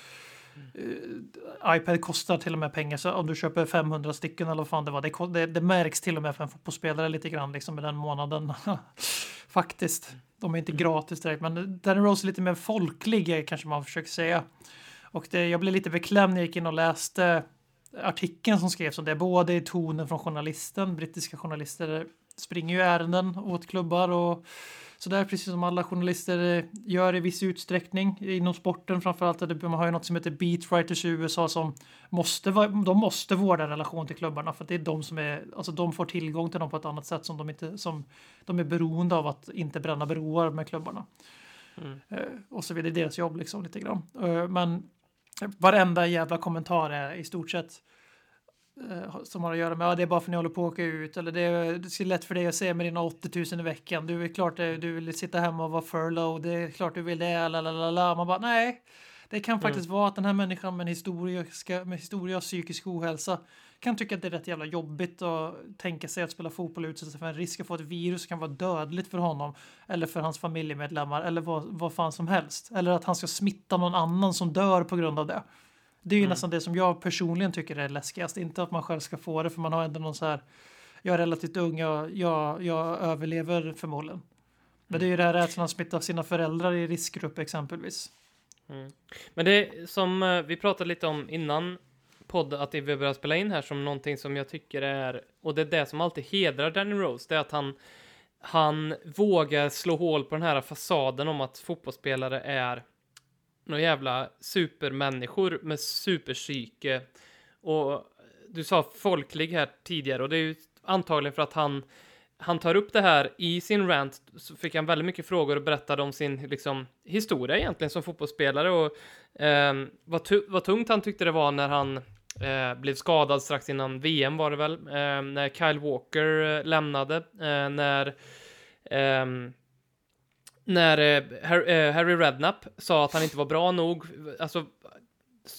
Uh, iPad kostar till och med pengar så om du köper 500 stycken eller vad fan det var. Det, det, det märks till och med för en fotbollsspelare lite grann liksom i den månaden. Faktiskt. De är inte gratis direkt, men Danny Rose är lite mer folklig kanske man försöker säga. Och det, jag blev lite beklämd när jag gick in och läste artikeln som skrevs om det. Både i tonen från journalisten, brittiska journalister springer ju ärenden åt klubbar och sådär, precis som alla journalister eh, gör i viss utsträckning inom sporten framförallt. Man har ju något som heter beatwriters i USA som måste, de måste vårda relation till klubbarna för att det är de som är, alltså de får tillgång till dem på ett annat sätt som de inte, som de är beroende av att inte bränna broar med klubbarna. Mm. Eh, och så vidare, det är deras jobb liksom lite grann. Eh, men varenda jävla kommentar är i stort sett som har att göra med att det är bara för att ni håller på att åka ut eller det är, det är lätt för dig att se med dina 80 000 i veckan. Du är klart det, du vill sitta hemma och vara furlough. Det är klart du vill det. Lalalala. Man bara nej. Det kan faktiskt vara att den här människan med en historia, ska, med historia av psykisk ohälsa kan tycka att det är rätt jävla jobbigt att tänka sig att spela fotboll och utsätta sig för en risk att få ett virus som kan vara dödligt för honom eller för hans familjemedlemmar eller vad, vad fan som helst. Eller att han ska smitta någon annan som dör på grund av det. Det är ju Mm. nästan det som jag personligen tycker är läskigast. Inte att man själv ska få det för man har ändå någon så här jag är relativt ung, jag, jag, jag överlever förmodligen. Men det är ju det här rädslan att smitta sina föräldrar i riskgrupp exempelvis. Men det som eh, vi pratade lite om innan podd att vi börjar spela in här som någonting som jag tycker är, och det är det som alltid hedrar Danny Rose, det är att han, han vågar slå hål på den här fasaden om att fotbollsspelare är några jävla supermänniskor med superpsyke. Och du sa folklig här tidigare och det är ju antagligen för att han han tar upp det här i sin rant, så fick han väldigt mycket frågor och berättade om sin liksom, historia egentligen som fotbollsspelare och eh, vad, tu vad tungt han tyckte det var när han eh, blev skadad strax innan VM var det väl, eh, när Kyle Walker eh, lämnade, eh, när ehm, när eh, eh, Harry Redknapp sa att han inte var bra nog, alltså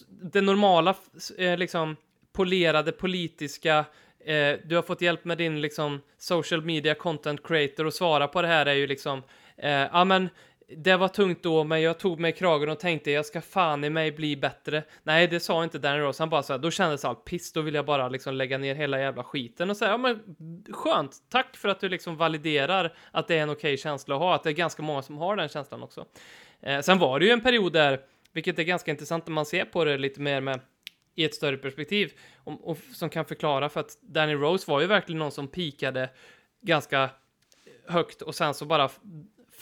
det normala, eh, liksom polerade politiska eh, du har fått hjälp med din liksom social media content creator och svara på det här är ju liksom, eh, ja men det var tungt då, men jag tog mig i kragen och tänkte jag ska fan i mig bli bättre. Nej, det sa inte Danny Rose. Han bara så här, då kändes allt piss. Då vill jag bara liksom lägga ner hela jävla skiten och säga, ja men skönt. Tack för att du liksom validerar att det är en okej okay känsla att ha. Att det är ganska många som har den känslan också. Eh, sen var det ju en period där, vilket är ganska intressant när man ser på det lite mer med i ett större perspektiv och, och, som kan förklara för att Danny Rose var ju verkligen någon som pikade ganska högt och sen så bara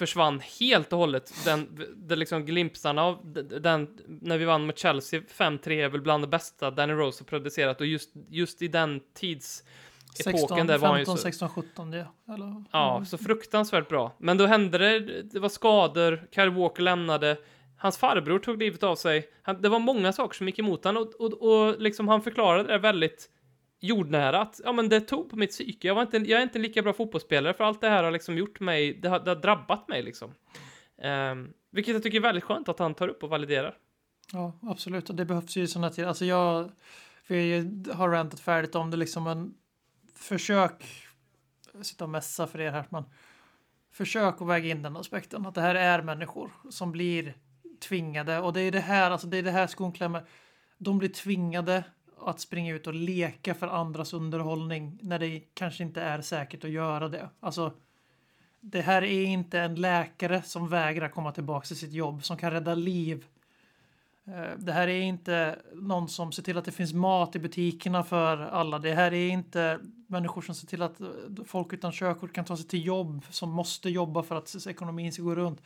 försvann helt och hållet. Den, den liksom glimpsarna av den, när vi vann mot Chelsea 5-3 är väl bland det bästa Danny Rose har producerat och just, just i den tids 16, där 15, var ju så... 16, 17 det. Eller? Ja, så fruktansvärt bra. Men då hände det, det var skador, Kyle Walker lämnade, Hans farbror tog livet av sig. Han, det var många saker som gick emot honom och, och, och liksom han förklarade det väldigt jordnära att ja, men det tog på mitt psyke. Jag, var inte, jag är inte en lika bra fotbollsspelare för allt det här har liksom gjort mig, det har, det har drabbat mig liksom. Um, vilket jag tycker är väldigt skönt att han tar upp och validerar. Ja, absolut. Och det behövs ju sådana tider. Alltså jag, vi har rantat färdigt om det liksom, men försök sitta och mässa för er här, men försök att väga in den aspekten. Att det här är människor som blir tvingade, och det är det här, alltså det är det här skon klämmer. De blir tvingade att springa ut och leka för andras underhållning när det kanske inte är säkert att göra det. Alltså, det här är inte en läkare som vägrar komma tillbaka till sitt jobb, som kan rädda liv. Eh, det här är inte någon som ser till att det finns mat i butikerna för alla. Det här är inte människor som ser till att eh, folk utan körkort kan ta sig till jobb, som måste jobba för att ekonomin ska gå runt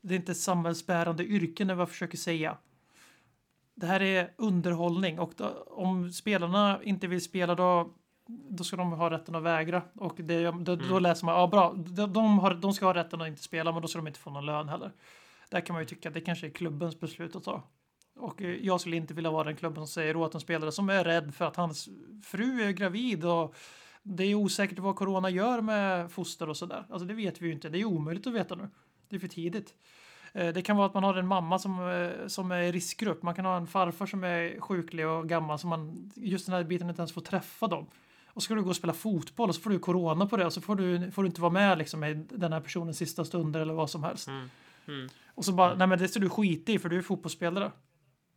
det är inte ett samhällsbärande yrke när jag försöker säga. Det här är underhållning och då, om spelarna inte vill spela då, då ska de ha rätten att vägra. Och det, då, mm. då läser man, ja bra, de, de, har, de ska ha rätten att inte spela men då ska de inte få någon lön heller. Där kan man ju tycka att det kanske är klubbens beslut att ta. Och eh, jag skulle inte vilja vara den klubben som säger åt en spelare som är rädd för att hans fru är gravid och det är osäkert vad corona gör med foster och sådär. Alltså det vet vi ju inte. Det är omöjligt att veta nu. Det är för tidigt. Eh, det kan vara att man har en mamma som, eh, som är i riskgrupp. Man kan ha en farfar som är sjuklig och gammal som man just den här biten inte ens får träffa dem. Och så ska du gå och spela fotboll och så får du corona på det och så får du, får du inte vara med liksom i den här personens sista stunder eller vad som helst. Mm. Mm. Och så bara, mm. nej men det ska du skita i för du är fotbollsspelare.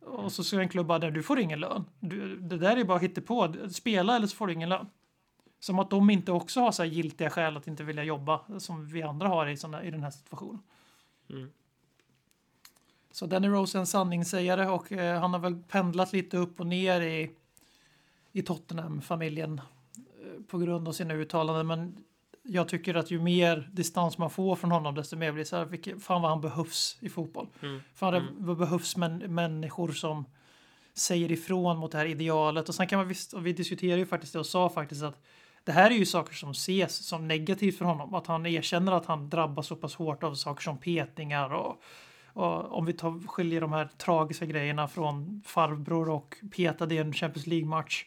Och så ska en klubb bara, du får ingen lön. Du, det där är bara på. Spela eller så får du ingen lön. Som att de inte också har så här giltiga skäl att inte vilja jobba som vi andra har i, såna, i den här situationen. Mm. Så Danny Rose är en sanningssägare och eh, han har väl pendlat lite upp och ner i, i Tottenham-familjen eh, på grund av sina uttalanden. Men jag tycker att ju mer distans man får från honom desto mer blir det så här, vilket, fan vad han behövs i fotboll. Mm. Fan mm. det behövs män, människor som säger ifrån mot det här idealet. Och sen kan man visst, och vi diskuterar ju faktiskt det och sa faktiskt att det här är ju saker som ses som negativt för honom. Att han erkänner att han drabbas så pass hårt av saker som petningar och, och om vi tar, skiljer de här tragiska grejerna från farbror och petade i en Champions League-match.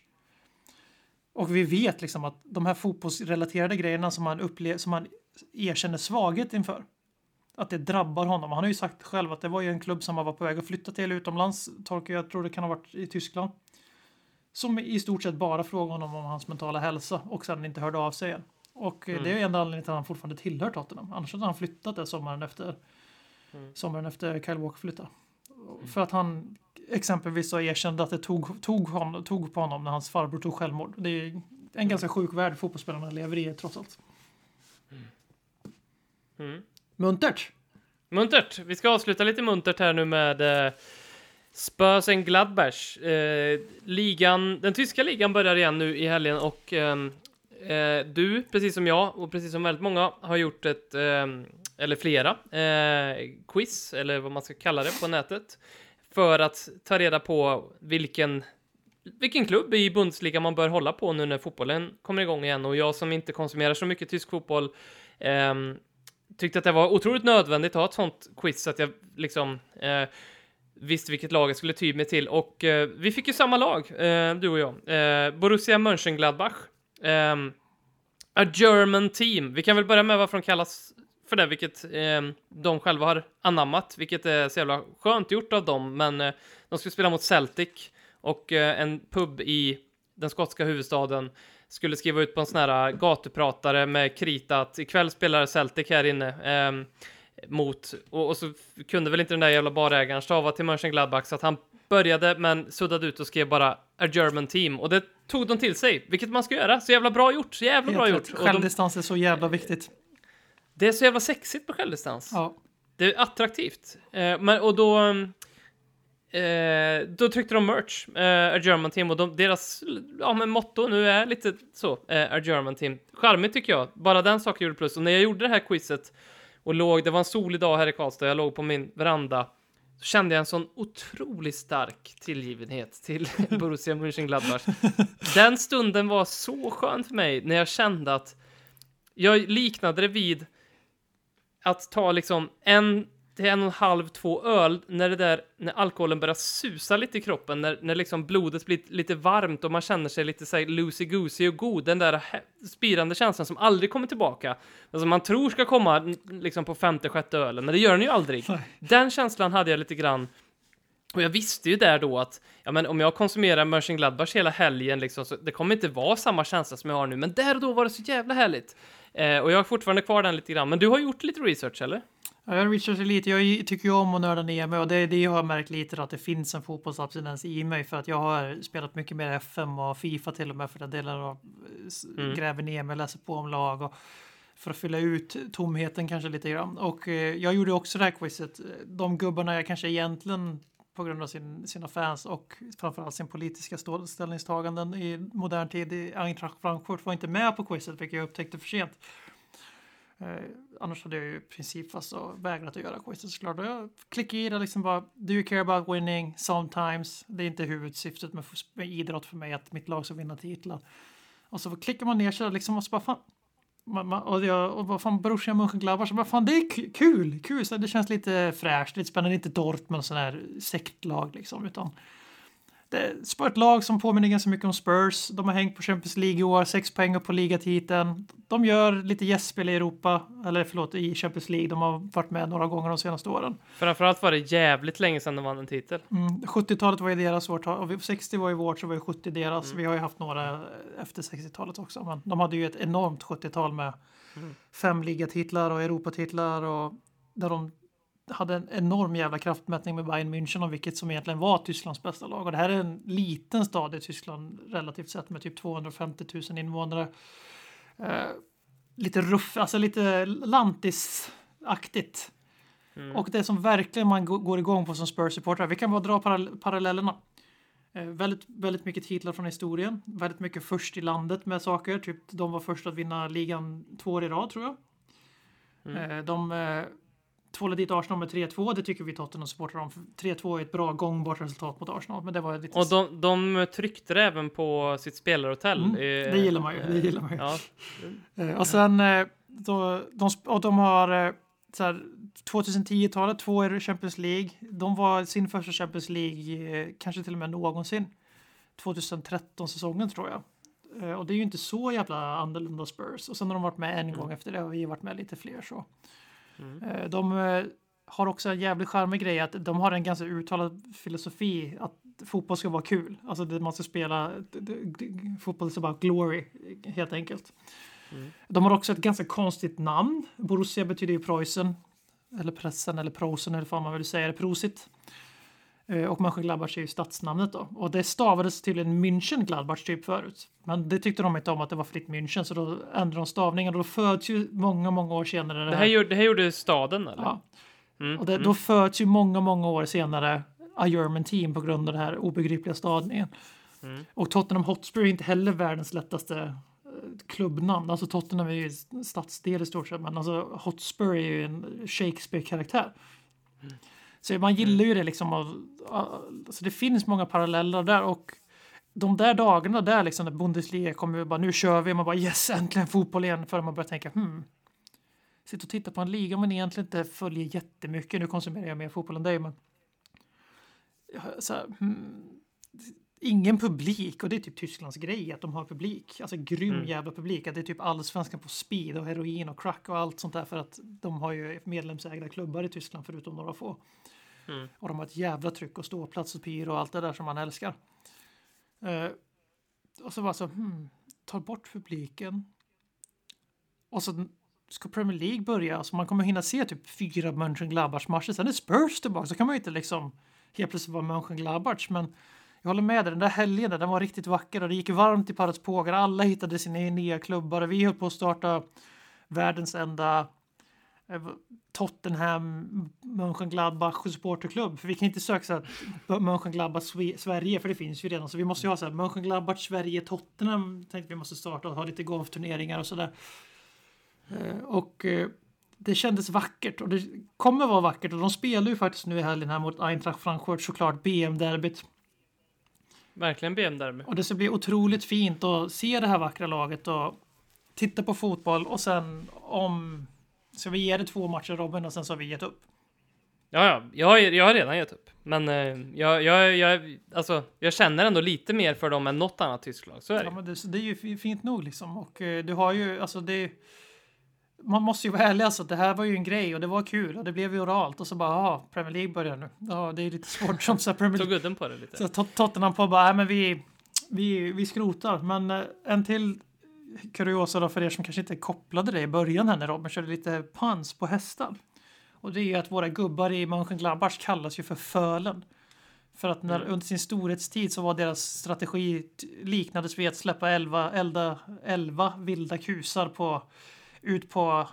Och vi vet liksom att de här fotbollsrelaterade grejerna som han, upplever, som han erkänner svaghet inför. Att det drabbar honom. Han har ju sagt själv att det var ju en klubb som han var på väg att flytta till utomlands. Tolkar jag tror det kan ha varit i Tyskland som i stort sett bara frågade honom om hans mentala hälsa och sen inte hörde av sig igen. Och mm. det är enda anledningen till att han fortfarande tillhör Tottenham. Annars hade han flyttat det sommaren efter, mm. sommaren efter Kyle Walker flyttade. Mm. För att han exempelvis så erkände att det tog, tog, honom, tog på honom när hans farbror tog självmord. Det är en mm. ganska sjuk värld fotbollsspelarna lever i trots allt. Mm. mm. Muntert! Muntert. Vi ska avsluta lite muntert här nu med eh, en Gladbach. Eh, ligan, den tyska ligan börjar igen nu i helgen och ehm, eh, du, precis som jag och precis som väldigt många, har gjort ett, ehm, eller flera, eh, quiz, eller vad man ska kalla det på nätet, för att ta reda på vilken vilken klubb i Bundesliga man bör hålla på nu när fotbollen kommer igång igen och jag som inte konsumerar så mycket tysk fotboll eh, tyckte att det var otroligt nödvändigt att ha ett sånt quiz så att jag liksom eh, visste vilket lag jag skulle ty mig till och eh, vi fick ju samma lag, eh, du och jag. Eh, Borussia Mönchengladbach. Ehm, a German team. Vi kan väl börja med varför de kallas för det, vilket ehm, de själva har anammat, vilket är så jävla skönt gjort av dem, men eh, de ska spela mot Celtic och eh, en pub i den skotska huvudstaden skulle skriva ut på en sån här gatupratare med krita att ikväll spelar Celtic här inne. Ehm, mot, och, och, så kunde väl inte den där jävla barägaren stava till Mönchengladbach så att han började men suddade ut och skrev bara a German team och det tog de till sig, vilket man ska göra. Så jävla bra gjort, så jävla bra gjort. Självdistans är så jävla viktigt. Det är så jävla sexigt på självdistans. Ja. Det är attraktivt. Eh, men, och då... Eh, då tryckte de merch, eh, A German Team, och de, deras ja, men motto nu är lite så, eh, A German Team. Charmigt tycker jag. Bara den saken gjorde plus. Och när jag gjorde det här quizet och låg, det var en solig dag här i Karlstad, jag låg på min veranda, så kände jag en sån otroligt stark tillgivenhet till Borussia Mönchengladbach. Den stunden var så skön för mig när jag kände att jag liknade det vid att ta liksom en till en och en halv, två öl, när det där, när alkoholen börjar susa lite i kroppen, när, när liksom blodet blir lite varmt och man känner sig lite såhär loosey-goosey och god, den där spirande känslan som aldrig kommer tillbaka, alltså man tror ska komma liksom på femte, sjätte ölen, men det gör den ju aldrig. Den känslan hade jag lite grann och jag visste ju där då att ja, men om jag konsumerar Mönchengladbach hela helgen, liksom, så det kommer inte vara samma känsla som jag har nu. Men där och då var det så jävla härligt. Eh, och jag har fortfarande kvar den lite grann. Men du har gjort lite research, eller? Ja, jag researchar lite. Jag tycker ju om att nörda ner mig och det är det jag har märkt lite att det finns en fotbollsabstinens i mig för att jag har spelat mycket mer FM och Fifa till och med för den delen och mm. gräver ner mig, läser på om lag och för att fylla ut tomheten kanske lite grann. Och eh, jag gjorde också det här quizet. De gubbarna jag kanske egentligen på grund av sin, sina fans och framförallt sin politiska ställningstaganden i modern tid i Eintracht Frankfurt var inte med på quizet, vilket jag upptäckte för sent. Eh, annars hade jag ju i princip alltså vägrat att göra quizet såklart. Och jag klickade i det liksom bara, do you care about winning sometimes? Det är inte huvudsyftet med, med idrott för mig att mitt lag ska vinna titlar. Och så klickar man ner sig liksom och så bara fan, man, man, och jag och vad fan Borussia Mönchengladbach, så vad fan det är kul, kul, så det känns lite fräscht, lite spännande, inte Dortmund sån här sektlag liksom, utan det är ett lag som påminner ganska mycket om Spurs. De har hängt på Champions League i år, sex poäng upp på ligatiteln. De gör lite gästspel i Europa, eller förlåt, i Champions League. De har varit med några gånger de senaste åren. Framförallt var det jävligt länge sedan de vann en titel. Mm, 70-talet var ju deras år, 60 var ju vårt, så var ju 70 deras. Mm. Vi har ju haft några efter 60-talet också, men de hade ju ett enormt 70-tal med mm. fem ligatitlar och Europatitlar och där de hade en enorm jävla kraftmätning med Bayern München om vilket som egentligen var Tysklands bästa lag. Och det här är en liten stad i Tyskland relativt sett med typ 250 000 invånare. Eh, lite ruff, alltså lite lantisaktigt. Mm. Och det som verkligen man går igång på som Spurs-supportrar, vi kan bara dra parallellerna. Eh, väldigt, väldigt mycket titlar från historien, väldigt mycket först i landet med saker. Typ de var först att vinna ligan två år i rad tror jag. Mm. Eh, de eh, tvåla dit Arsenal med 3-2. Det tycker vi Tottenham-supportrar om. 3-2 är ett bra gångbart resultat mot Arsenal. Men det var lite... Och de, de tryckte det även på sitt spelarhotell. Mm, det gillar man ju. Det gillar man ju. Ja. Eh, och sen eh, då, de, och de har eh, så här, 2010-talet, två i Champions League. De var sin första Champions League, kanske till och med någonsin. 2013-säsongen tror jag. Och det är ju inte så jävla annorlunda Spurs. Och sen har de varit med en mm. gång efter det och vi har varit med lite fler så. Mm. Eh, de eh, har också en jävligt charmig grej att de har en ganska uttalad filosofi att fotboll ska vara kul. Alltså man ska spela fotboll is about glory helt enkelt. Mm. De har också ett ganska konstigt namn. Borussia betyder ju Preussen eller pressen eller prosen eller vad man vill säga det, prosit. Eh, och Mönchengladbach är ju stadsnamnet då. Och det stavades tydligen München-Gladbach typ förut. Men det tyckte de inte om att det var fritt München så då ändrade de stavningen och då föds ju många, många år senare det här. Det här, gjorde, det här gjorde staden eller? Ja. Mm. Och det, mm. då föds ju många, många år senare a German team på grund av det här obegripliga stavningen. Mm. Och Tottenham Hotspur är inte heller världens lättaste eh, klubbnamn. Alltså Tottenham är ju stadsdel i stort sett, men alltså Hotspur är ju en Shakespeare-karaktär. Så man gillar ju det liksom. Av, alltså det finns många paralleller där och de där dagarna där liksom när Bundesliga kommer och bara nu kör vi, man bara yes äntligen fotboll igen för man börjar tänka hmm. Sitta och titta på en liga man egentligen inte följer jättemycket. Nu konsumerar jag mer fotboll än dig men. Så här, hmm, ingen publik och det är typ Tysklands grej att de har publik. Alltså grym Mm. jävla publik. Att det är typ allsvenskan på speed och heroin och crack och allt sånt där för att de har ju medlemsägda klubbar i Tyskland förutom några få. Mm. Och de har ett jävla tryck och ståplats och pir och allt det där som man älskar. Eh, och så var så, hmm, tar bort publiken. Och så ska Premier League börja, så man kommer hinna se typ fyra Mönchengladbach matcher. Sen är Spurs tillbaka, så kan man ju inte liksom helt plötsligt vara Mönchengladbach. Men jag håller med dig, den där helgen där, den var riktigt vacker och det gick varmt i Parets Pågar. Alla hittade sina nya klubbar och vi höll på att starta världens enda Tottenham Mönchengladbach supporterklubb. För vi kan inte söka så här Mönchengladbach Sverige, för det finns ju redan. Så vi måste ju ha så här Mönchengladbach Sverige Tottenham. Tänkte vi måste starta och ha lite golfturneringar och sådär. Eh, Och eh, det kändes vackert och det kommer vara vackert och de spelar ju faktiskt nu i helgen här mot Eintracht Frankfurt såklart BM-derbyt. Verkligen BM-derby. Och det ska bli otroligt fint att se det här vackra laget och titta på fotboll och sen om... Så vi ger det två matcher Robin och sen så har vi gett upp. Ja, ja, jag, har- jag har redan gett upp. Men eh, jag, jag, jag, alltså, jag känner ändå lite mer för dem än något annat tyskt lag. Så är det. Ja, men det, så det är ju fi- fint nog liksom. Och eh, du har ju, alltså det... Man måste ju vara ärlig alltså, det här var ju en grej och det var kul och det blev ju oralt och så bara, ja, Premier League börjar nu. Ja, det är lite svårt som så här Premier Tog League. udden på det lite. Så Tot- Tottenham på bara, nej men vi, vi, vi skrotar. Men eh, en till kuriosa då för er som kanske inte kopplade det i början här när Robin körde lite pans på hästar. Och det är att våra gubbar i Mönchengladbach kallas ju för Fölen. För att när, Mm. under sin storhetstid så var deras strategi liknades vid att släppa 11, elda, 11 vilda kusar på, ut på,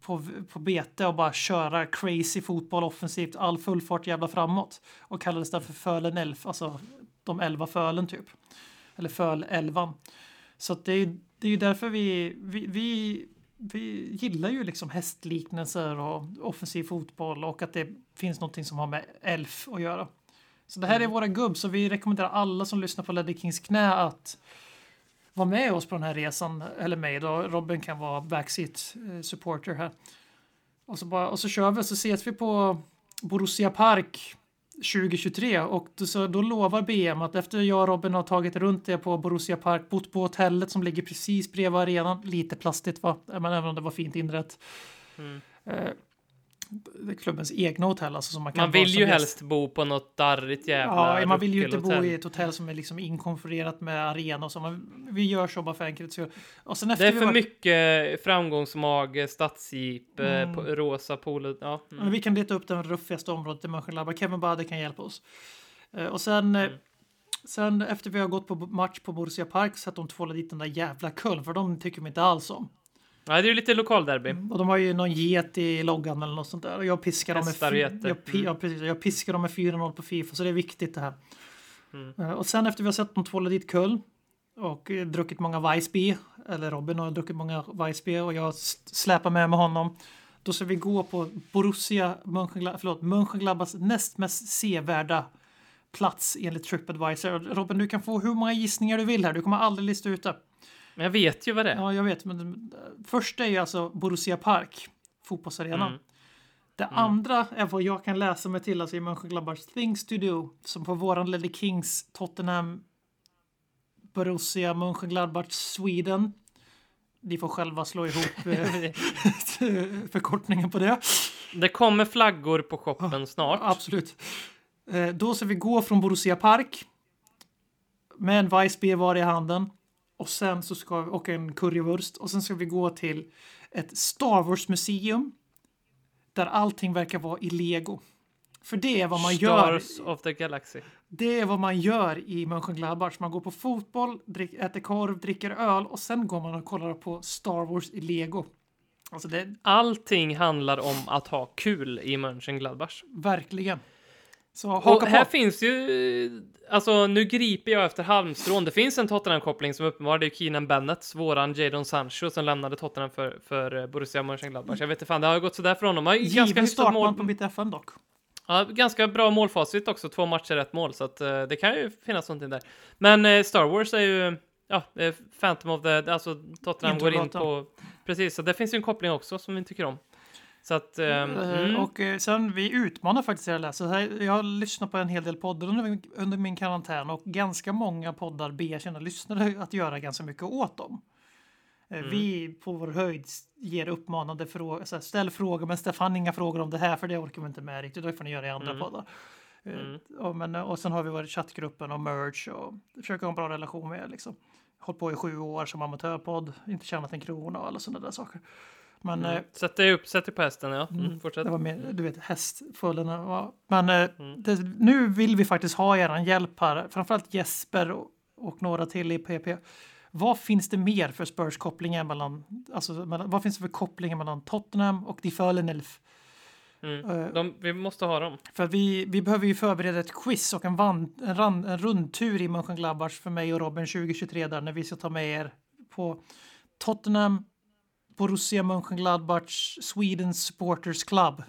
på, på bete och bara köra crazy fotboll offensivt, all full fart jävla framåt. Och kallades den för Fölen Elf, alltså de 11 fölen typ. Eller föl 11. Så det, är, det är ju därför vi, vi, vi, vi gillar ju liksom hästliknelser och offensiv fotboll och att det finns någonting som har med elf att göra. Så det här är Mm. våra gubb, så vi rekommenderar alla som lyssnar på Ledley Kings knä att vara med oss på den här resan, eller mig då. Robin kan vara backseat eh, supporter här. Och så, bara, och så kör vi, så ses vi på Borussia Park 2023 och så, då lovar BM att efter jag och Robin har tagit runt det på Borussia Park, bott på hotellet som ligger precis bredvid arenan, lite plastigt va, men även om det var fint inrett. Mm. Klubbens egna hotell alltså som man kan Man vill ju helst bo på något darrigt jävla Ja, man vill ju inte bo i ett hotell som är liksom inkonfererat med arena och så. Man, vi gör så bara för enkelhets skull. Det är för var- mycket framgångsmage, stadsjeep, eh, Mm. på- rosa polo. Ja. Men Mm. vi kan leta upp det ruffigaste området i Mönchengladbach. Kevin Bade kan hjälpa oss. Eh, Och sen, eh, Mm. sen efter vi har gått på match på Borussia Park så att de tvålar dit den där jävla Köln, för de tycker vi inte alls om. Nej, det är ju lite lokalderby. Och de har ju någon get i loggan eller något sånt där. Och jag piskar dem med, jag, Mm. ja, precis, jag piskar dem med 4-0 på Fifa, så det är viktigt det här. Mm. Eh, Och sen efter vi har sett dem tvåla dit Köln och eh, druckit många Weissbier, eller Robin har druckit många Weissbier och jag släpar med med honom. Då ska vi gå på Borussia förlåt, Mönchengladbachs näst mest sevärda plats enligt Tripadvisor. Robin, du kan få hur många gissningar du vill här. Du kommer aldrig lista ut det. Men jag vet ju vad det är. Ja, jag vet. Men eh, första är ju alltså Borussia Park, fotbollsarenan. Mm. Det andra är vad jag kan läsa mig till, alltså i Mönchengladbachs Things to do, som på våran Ledley Kings Tottenham Borussia Mönchengladbach Sweden. Ni får själva slå ihop eh, förkortningen på det. Det kommer flaggor på shoppen snart. Absolut. Eh, Då ska vi gå från Borussia Park med en Weissbier var i handen och sen så ska vi, och en currywurst och sen ska vi gå till ett Star Wars museum där allting verkar vara i lego. För det är vad man gör. Stars of the Galaxy. Det är vad man gör i Mönchengladbach. Man går på fotboll, drick, äter korv, dricker öl och sen går man och kollar på Star Wars i lego. Alltså det Allting handlar om att ha kul i Mönchengladbach. verkligen. Så Och haka här på. finns ju, alltså nu griper jag efter halmstrån. Det finns en Tottenham-koppling som är uppenbar. Det är Keenan Bennett, våran Jadon Sancho, som lämnade Tottenham för, för eh, Borussia Mönchengladbach. Jag vet inte fan, det har gått sådär för honom. Han ju ganska startman mål. på mitt FN dock. Ja, ganska bra målfacit också, två matcher, ett mål, så att eh, det kan ju finnas någonting där. Men eh, Star Wars är ju, ja, eh, Phantom of the, alltså Tottenham går in på, precis, så det finns ju en koppling också som vi tycker om. Så att, Eh, mm, Och eh, sen vi utmanar faktiskt era läsare. Jag har lyssnat på en hel del poddar under, min- under min karantän och ganska många poddar ber sina lyssnare att göra ganska mycket åt dem. Eh, Mm. Vi på vår höjd ger uppmanande frågor. Så här, ställ frågor, men Stefan inga frågor om det här för det orkar vi inte med riktigt. Det får ni göra i andra Mm. poddar. Mm. Och, men, och sen har vi varit chattgruppen och merch och försöker ha en bra relation med er. Liksom. Hållit på i sju år som amatörpodd, inte tjänat en krona och alla sådana där saker. Men eh, mm. Sätt dig upp, sätt dig på hästen, ja. Mm, Mm, fortsätt. det var mer, du vet, hästföljderna. var- Men eh, Mm. det, nu vill vi faktiskt ha er hjälp här, framförallt Jesper och, och några till i PP. Vad finns det mer för Spurs-kopplingar mellan, alltså mellan, vad finns det för kopplingar mellan Tottenham och Die Föhlenelf? Mm. Eh, De, vi måste ha dem. för vi, vi behöver ju förbereda ett quiz och en, van, en, ran, en rundtur i Mönchengladbach för mig och Robin 2023 där när vi ska ta med er på Tottenham, Borussia Mönchengladbach, Swedens Supporters Club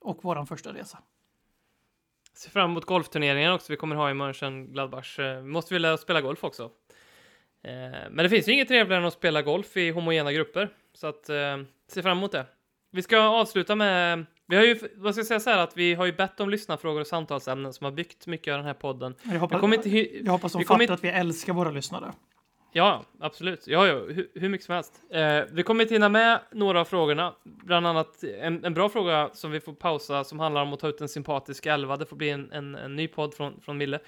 och våran första resa. Ser fram emot golfturneringen också vi kommer ha i Mönchengladbach. Eh, måste vi lära oss spela golf också. Eh, men det finns ju inget trevligare än att spela golf i homogena grupper. Så att, eh, se fram emot det. Vi ska avsluta med, vi har ju, vad ska jag säga så här, att vi har ju bett om lyssnarfrågor och samtalsämnen som har byggt mycket av den här podden. Jag hoppas, Jag kommer inte, jag hoppas de vi fattar kommer inte- att vi älskar våra lyssnare. Ja, absolut. Ja, ja, hur, hur mycket som helst. Eh, vi kommer inte hinna med några av frågorna. Bland annat en, en bra fråga som vi får pausa som handlar om att ta ut en sympatisk elva. Det får bli en, en, en ny podd från, från Mille.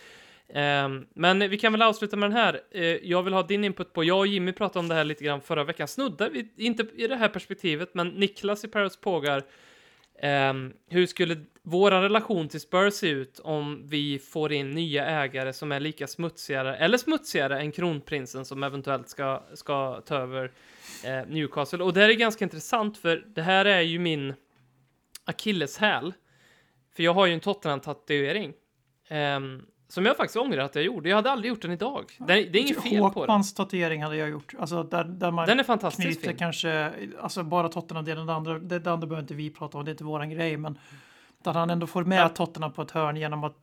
Eh, men vi kan väl avsluta med den här. Eh, jag vill ha din input på, jag och Jimmy pratade om det här lite grann förra veckan. Snuddar vi, inte i det här perspektivet, men Niklas i Paris Pågar Um, hur skulle vår relation till Spurs se ut om vi får in nya ägare som är lika smutsigare eller smutsigare än kronprinsen som eventuellt ska, ska ta över eh, Newcastle? Och det här är ganska intressant för det här är ju min akilleshäl. För jag har ju en Tottenham-tatuering. Um, som jag faktiskt ångrar att jag gjorde. Jag hade aldrig gjort den idag. Det, det är inget fel på den. Håkmans tatuering hade jag gjort. Alltså där, där man Den är fantastiskt knyter fin. kanske, alltså bara Tottenham-delen, det andra, det, det andra behöver inte vi prata om, det är inte våran grej, men där han ändå får med Ja. Tottenham på ett hörn genom att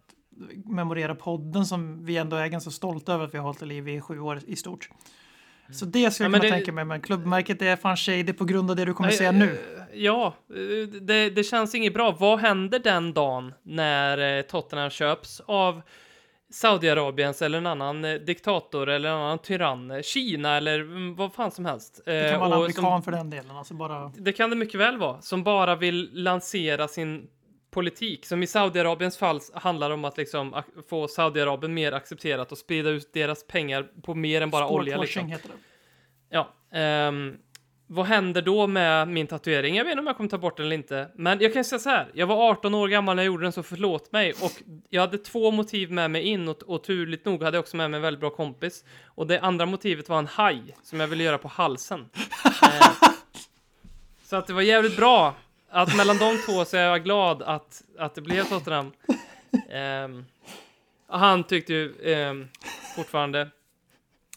memorera podden som vi ändå är ganska stolta över att vi har hållit i liv i sju år i stort. Så det skulle Ja, jag men kunna det- tänka mig, men klubbmärket är fan shady på grund av det du kommer Nej, säga nu. Ja, det, det känns inget bra. Vad händer den dagen när eh, Tottenham köps av Saudiarabiens eller en annan eh, diktator eller en annan tyrann, eh, Kina eller mm, vad fan som helst. Det kan Eh, vara en amerikan som, för den delen, alltså bara det kan det mycket väl vara, som bara vill lansera sin politik. Som i Saudiarabiens fall handlar om att liksom få Saudiarabien mer accepterat och sprida ut deras pengar på mer än bara olja. Liksom. heter det. Ja, ehm, vad händer då med min tatuering? Jag vet inte om jag kommer ta bort den eller inte. Men jag kan säga så här, jag var 18 år gammal när jag gjorde den, så förlåt mig. Och jag hade två motiv med mig in och, och turligt nog hade jag också med mig en väldigt bra kompis. Och det andra motivet var en haj som jag ville göra på halsen. Eh, så att det var jävligt bra att mellan de två så är jag glad att, att det blev Tottenham. Eh, han tyckte ju eh, fortfarande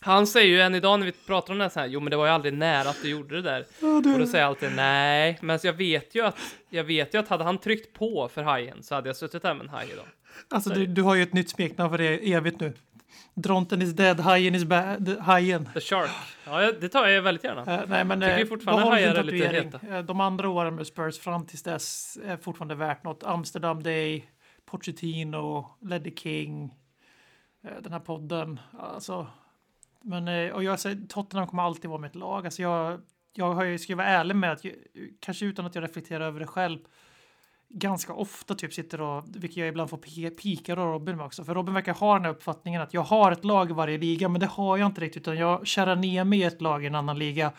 han säger ju än idag när vi pratar om det här, så här jo men det var ju aldrig nära att du gjorde det där. Ja, Och då säger jag alltid nej, men jag vet ju att, jag vet ju att hade han tryckt på för hajen så hade jag suttit där med en haj idag. alltså, du, du har ju ett nytt smeknamn för det evigt nu. Dronten is dead, hajen is bad, hajen. The Shark. Ja, det tar jag väldigt gärna. Eh, nej, men Tycker eh, fortfarande hajar är lite heta. Eh, de andra åren med Spurs fram tills dess är fortfarande värt något. Amsterdam Day, Pochettino, Leddy King, den här podden. Alltså, men, eh, och jag säger, Tottenham kommer alltid vara mitt lag. Alltså jag, jag har ju, ska jag vara ärlig med att, kanske utan att jag reflekterar över det själv, ganska ofta typ sitter och, vilket jag ibland får pi- pika då Robin med också, för Robin verkar ha den här uppfattningen att jag har ett lag i varje liga, men det har jag inte riktigt, utan jag kärar ner mig i ett lag i en annan liga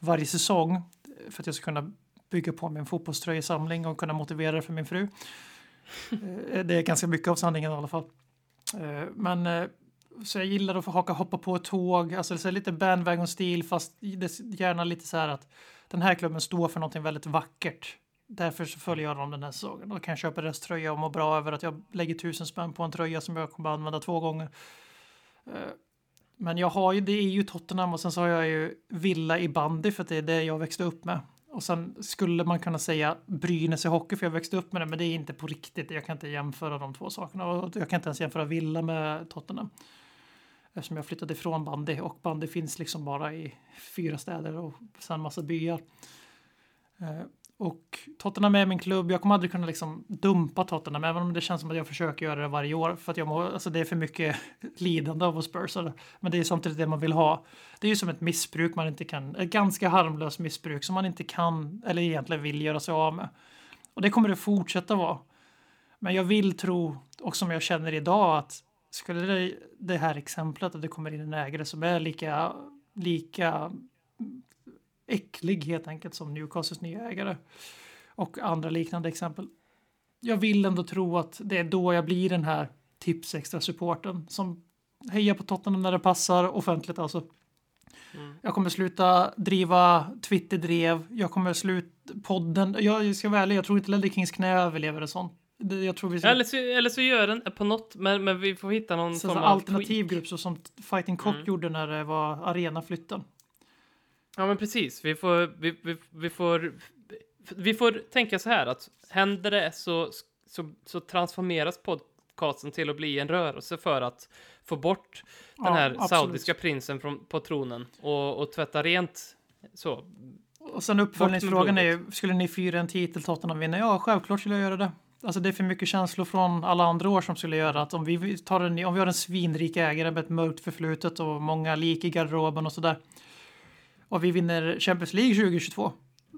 varje säsong för att jag ska kunna bygga på min fotbollströjesamling och kunna motivera det för min fru. Eh, det är ganska mycket av sanningen i alla fall. Eh, Men så jag gillar att få haka hoppa på ett tåg, alltså så lite bandwagon-stil fast gärna lite så här att den här klubben står för någonting väldigt vackert. Därför så följer jag dem den här säsongen. Och kan köpa deras tröja och må bra över att jag lägger tusen spänn på en tröja som jag kommer att använda två gånger. Eh, men jag har ju, det är ju Tottenham och sen så har jag ju Villa i bandy för att det är det jag växte upp med. Och sen skulle man kunna säga Brynäs i hockey för jag växte upp med det, men det är inte på riktigt. Jag kan inte jämföra de två sakerna och jag kan inte ens jämföra Villa med Tottenham. Eftersom jag flyttade ifrån bandy och bandy finns liksom bara i fyra städer och sen massa byar. Eh, och Tottenham är min klubb. Jag kommer aldrig kunna liksom dumpa Tottenham, även om det känns som att jag försöker göra det varje år. För att jag må, alltså det är för mycket lidande av att Spurs. Men det är samtidigt det man vill ha. Det är ju som ett missbruk man inte kan, ett ganska harmlöst missbruk som man inte kan, eller egentligen vill göra sig av med. Och det kommer det fortsätta vara. Men jag vill tro, och som jag känner idag, att skulle det, det här exemplet att det kommer in en ägare som är lika, lika äcklig helt enkelt som Newcastles nya ägare och andra liknande exempel. Jag vill ändå tro att det är då jag blir den här tips extra supporten som hejar på Tottenham när det passar offentligt alltså. Mm. Jag kommer sluta driva Twitter-drev. Jag kommer sluta podden. Jag ska vara ärlig, jag tror inte Ledley Kings knä överlever en sån. Jag tror vi ska... eller, så, eller så gör den på något, men, men vi får hitta någon så form av alternativ grupp så som Fighting Cock mm. gjorde när det var arenaflytten. Ja, men precis. Vi får, vi, vi, vi, får, vi får tänka så här att händer det så, så, så transformeras podcasten till att bli en rörelse för att få bort den här absolut. saudiska prinsen från, på tronen och, och tvätta rent så. Och sen uppföljningsfrågan är ju, skulle ni fyra en titel Tottenham vinner? Ja, självklart skulle jag göra det. Alltså det är för mycket känslor från alla andra år som skulle göra att om vi, tar en, om vi har en svinrik ägare med ett mörkt förflutet och många lik i garderoben och sådär och vi vinner Champions League 2022.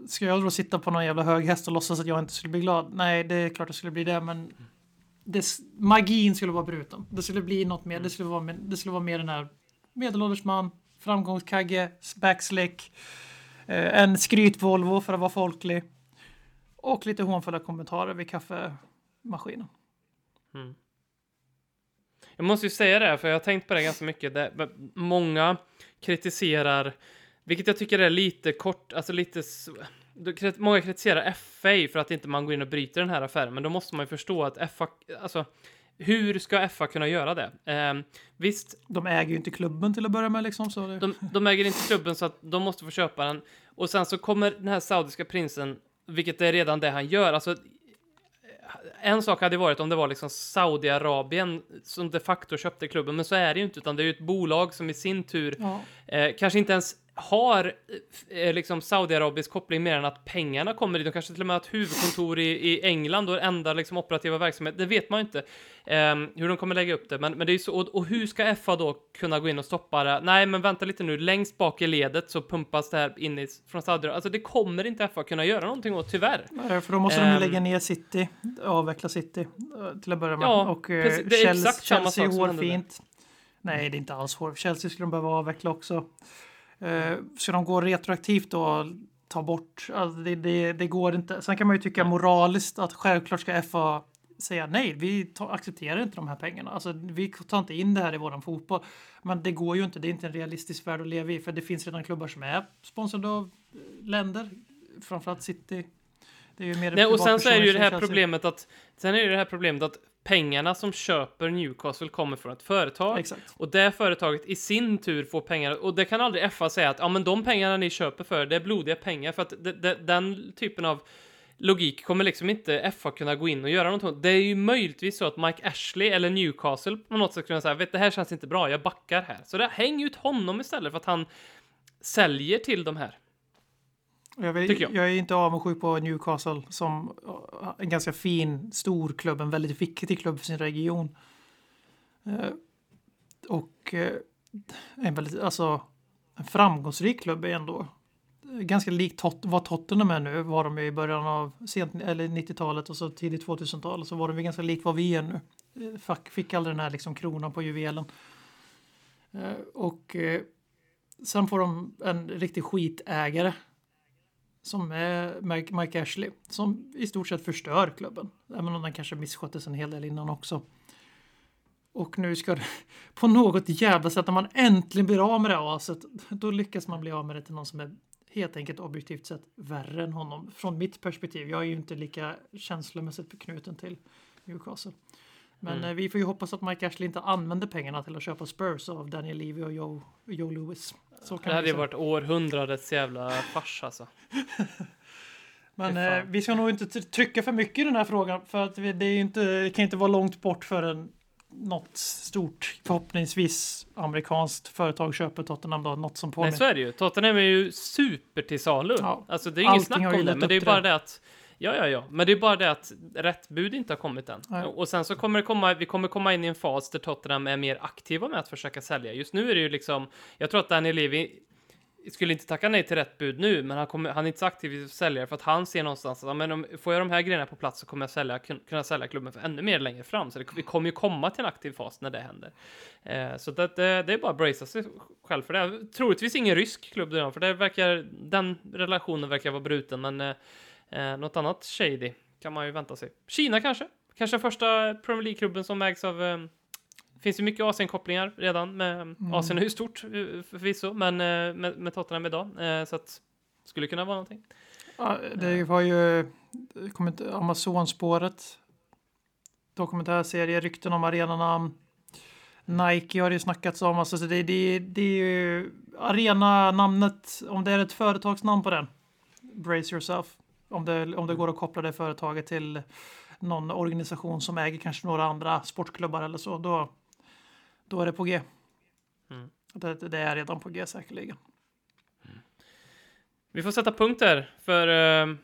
Ska jag då sitta på någon jävla hög häst och låtsas att jag inte skulle bli glad? Nej, det är klart det skulle bli det, men det, magin skulle vara bruten. Det skulle bli något mer. Det skulle vara, det skulle vara mer den här medelålders man, framgångskagge, backslick, eh, en skryt-Volvo för att vara folklig och lite hånfulla kommentarer vid kaffemaskinen. Mm. Jag måste ju säga det, för jag har tänkt på det ganska mycket. Det, många kritiserar vilket jag tycker är lite kort, alltså lite... Många kritiserar FA för att inte man går in och bryter den här affären, men då måste man ju förstå att FA, alltså hur ska FA kunna göra det? Eh, visst. De äger ju inte klubben till att börja med liksom. Så det... de, de äger inte klubben så att de måste få köpa den. Och sen så kommer den här saudiska prinsen, vilket är redan det han gör. Alltså, en sak hade varit om det var liksom Saudiarabien som de facto köpte klubben, men så är det ju inte, utan det är ju ett bolag som i sin tur ja. eh, kanske inte ens har eh, liksom Saudiarabisk koppling mer än att pengarna kommer dit. De kanske till och med har ett huvudkontor i, i England och enda liksom, operativa verksamhet. Det vet man ju inte um, hur de kommer lägga upp det. Men, men det är så, och, och, hur ska FA då kunna gå in och stoppa det? Nej, men vänta lite nu. Längst bak i ledet så pumpas det här in i, från Saudiarabien. Alltså det kommer inte FA kunna göra någonting åt, tyvärr. Nej, för då måste um, de ju lägga ner City, avveckla City eh, till att börja med. Ja, och precis, det är Chelsea, exakt Chelsea samma sak hårfint. Nej, det är inte alls hårt. Chelsea skulle de behöva avveckla också. Eh, ska de gå retroaktivt och ta bort? Alltså det, det, det, går inte. Sen kan man ju tycka moraliskt att självklart ska FA säga nej, vi tar, accepterar inte de här pengarna. Alltså, vi tar inte in det här i våran fotboll. Men det går ju inte. Det är inte en realistisk värld att leva i, för det finns redan klubbar som är sponsrade av eh, länder, framförallt City. Det är ju mer Nej, och sen så är det ju det här problemet att sen är det det här problemet att pengarna som köper Newcastle kommer från ett företag. Exakt. Och det företaget i sin tur får pengar. Och det kan aldrig FA säga att ja, men de pengarna ni köper för, det är blodiga pengar. För att det, det, den typen av logik kommer liksom inte FA kunna gå in och göra någonting. Det är ju möjligtvis så att Mike Ashley eller Newcastle på något sätt kunna säga, vet det här känns inte bra, jag backar här. Så det häng ut honom istället för att han säljer till de här. Jag, jag. jag. är inte avundsjuk på Newcastle som uh, en ganska fin, stor klubb, en väldigt viktig klubb för sin region. Uh, och uh, en väldigt, alltså, en framgångsrik klubb är ändå ganska likt tot vad Tottenham är nu, var de i början av sent, eller 90-talet och så tidigt 2000-tal, så var de ganska likt vad vi är nu. Fick, fick aldrig den här liksom kronan på juvelen. Och sen får de en riktig skitägare som är Mike Ashley som i stort sett förstör klubben. Även om den kanske missköttes en hel del innan också. Och nu ska det på något jävla sätt, när man äntligen blir av med det aset, då lyckas man bli av med det till någon som är helt enkelt objektivt sett värre än honom. Från mitt perspektiv. Jag är ju inte lika känslomässigt knuten till Newcastle. Men Mm. eh, vi får ju hoppas att Mike Ashley inte använder pengarna till att köpa Spurs av Daniel Levy och Joe, Joe Lewis. Så Det kan hade vi ju varit århundradets jävla fars alltså. Men eh, vi ska nog inte trycka för mycket i den här frågan för att vi, det, inte, det kan inte vara långt bort förrän något stort, förhoppningsvis amerikanskt företag köper Tottenham då, något som Nej, påminner. så är det ju. Tottenham är ju super till salu. Ja. Alltså det är inget Allting snack om det, men det är bara det att Ja, ja, ja, men det är bara det att rätt bud inte har kommit än. Nej. Och sen så kommer det komma, vi kommer komma in i en fas där Tottenham är mer aktiva med att försöka sälja. Just nu är det ju liksom, jag tror att Daniel Levy skulle inte tacka nej till rätt bud nu, men han, kommer, han är inte så aktiv i säljare för att han ser någonstans att men om, får jag de här grejerna på plats så kommer jag sälja, kun- kunna sälja klubben för ännu mer längre fram. Så det, vi kommer ju komma till en aktiv fas när det händer. Eh, så det, det, det är bara att bracea sig själv för det. Troligtvis ingen rysk klubb för det verkar, den relationen verkar vara bruten, men eh, eh, något annat shady kan man ju vänta sig. Kina kanske? Kanske första Premier League-klubben som ägs av eh, finns ju mycket Asien-kopplingar redan. Med, Mm. Asien är ju stort eh, förvisso, men eh, med, med Tottenham idag. Eh, så att skulle kunna vara någonting. Ja, det var ju Amazon-spåret. Dokumentärserie, rykten om arenanamn. Nike har det ju snackats om. Alltså, så det, det, det är ju arenanamnet, om det är ett företagsnamn på den. Brace yourself. Om det, om det går att koppla det företaget till någon organisation som äger kanske några andra sportklubbar eller så. Då, då är det på G. Mm. Det, det är redan på G säkerligen. Vi får sätta punkt där, för eh,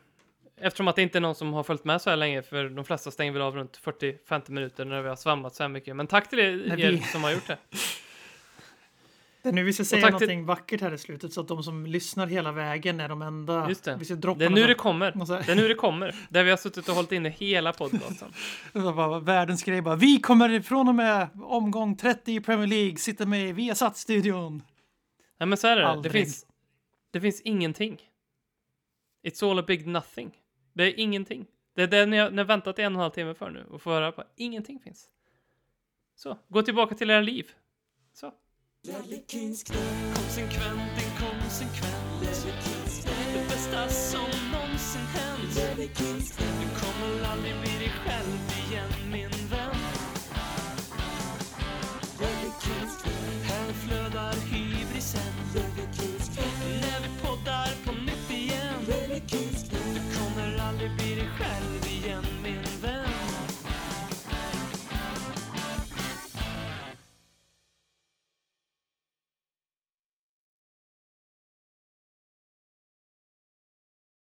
eftersom att det inte är någon som har följt med så här länge, för de flesta stänger väl av runt 40-50 minuter när vi har svammat så här mycket. Men tack till er, Nej, er vi- som har gjort det. Det är nu vi ska säga tack till- någonting vackert här i slutet så att de som lyssnar hela vägen är de enda. Just det. Vi ska droppa Det är nu det kommer. Det är nu det kommer. Där vi har suttit och hållit inne hela podcasten. det världens grej bara. Vi kommer från och med omgång 30 i Premier League sitta med i Viasat-studion. Nej men så är det. Det finns, det finns ingenting. It's all a big nothing. Det är ingenting. Det är det ni har, ni har väntat en och en halv timme för nu och få höra på. Ingenting finns. Så, gå tillbaka till era liv. Så. Konsekvent, inkonsekvent. Det bästa som någonsin hänt. Du kommer aldrig bli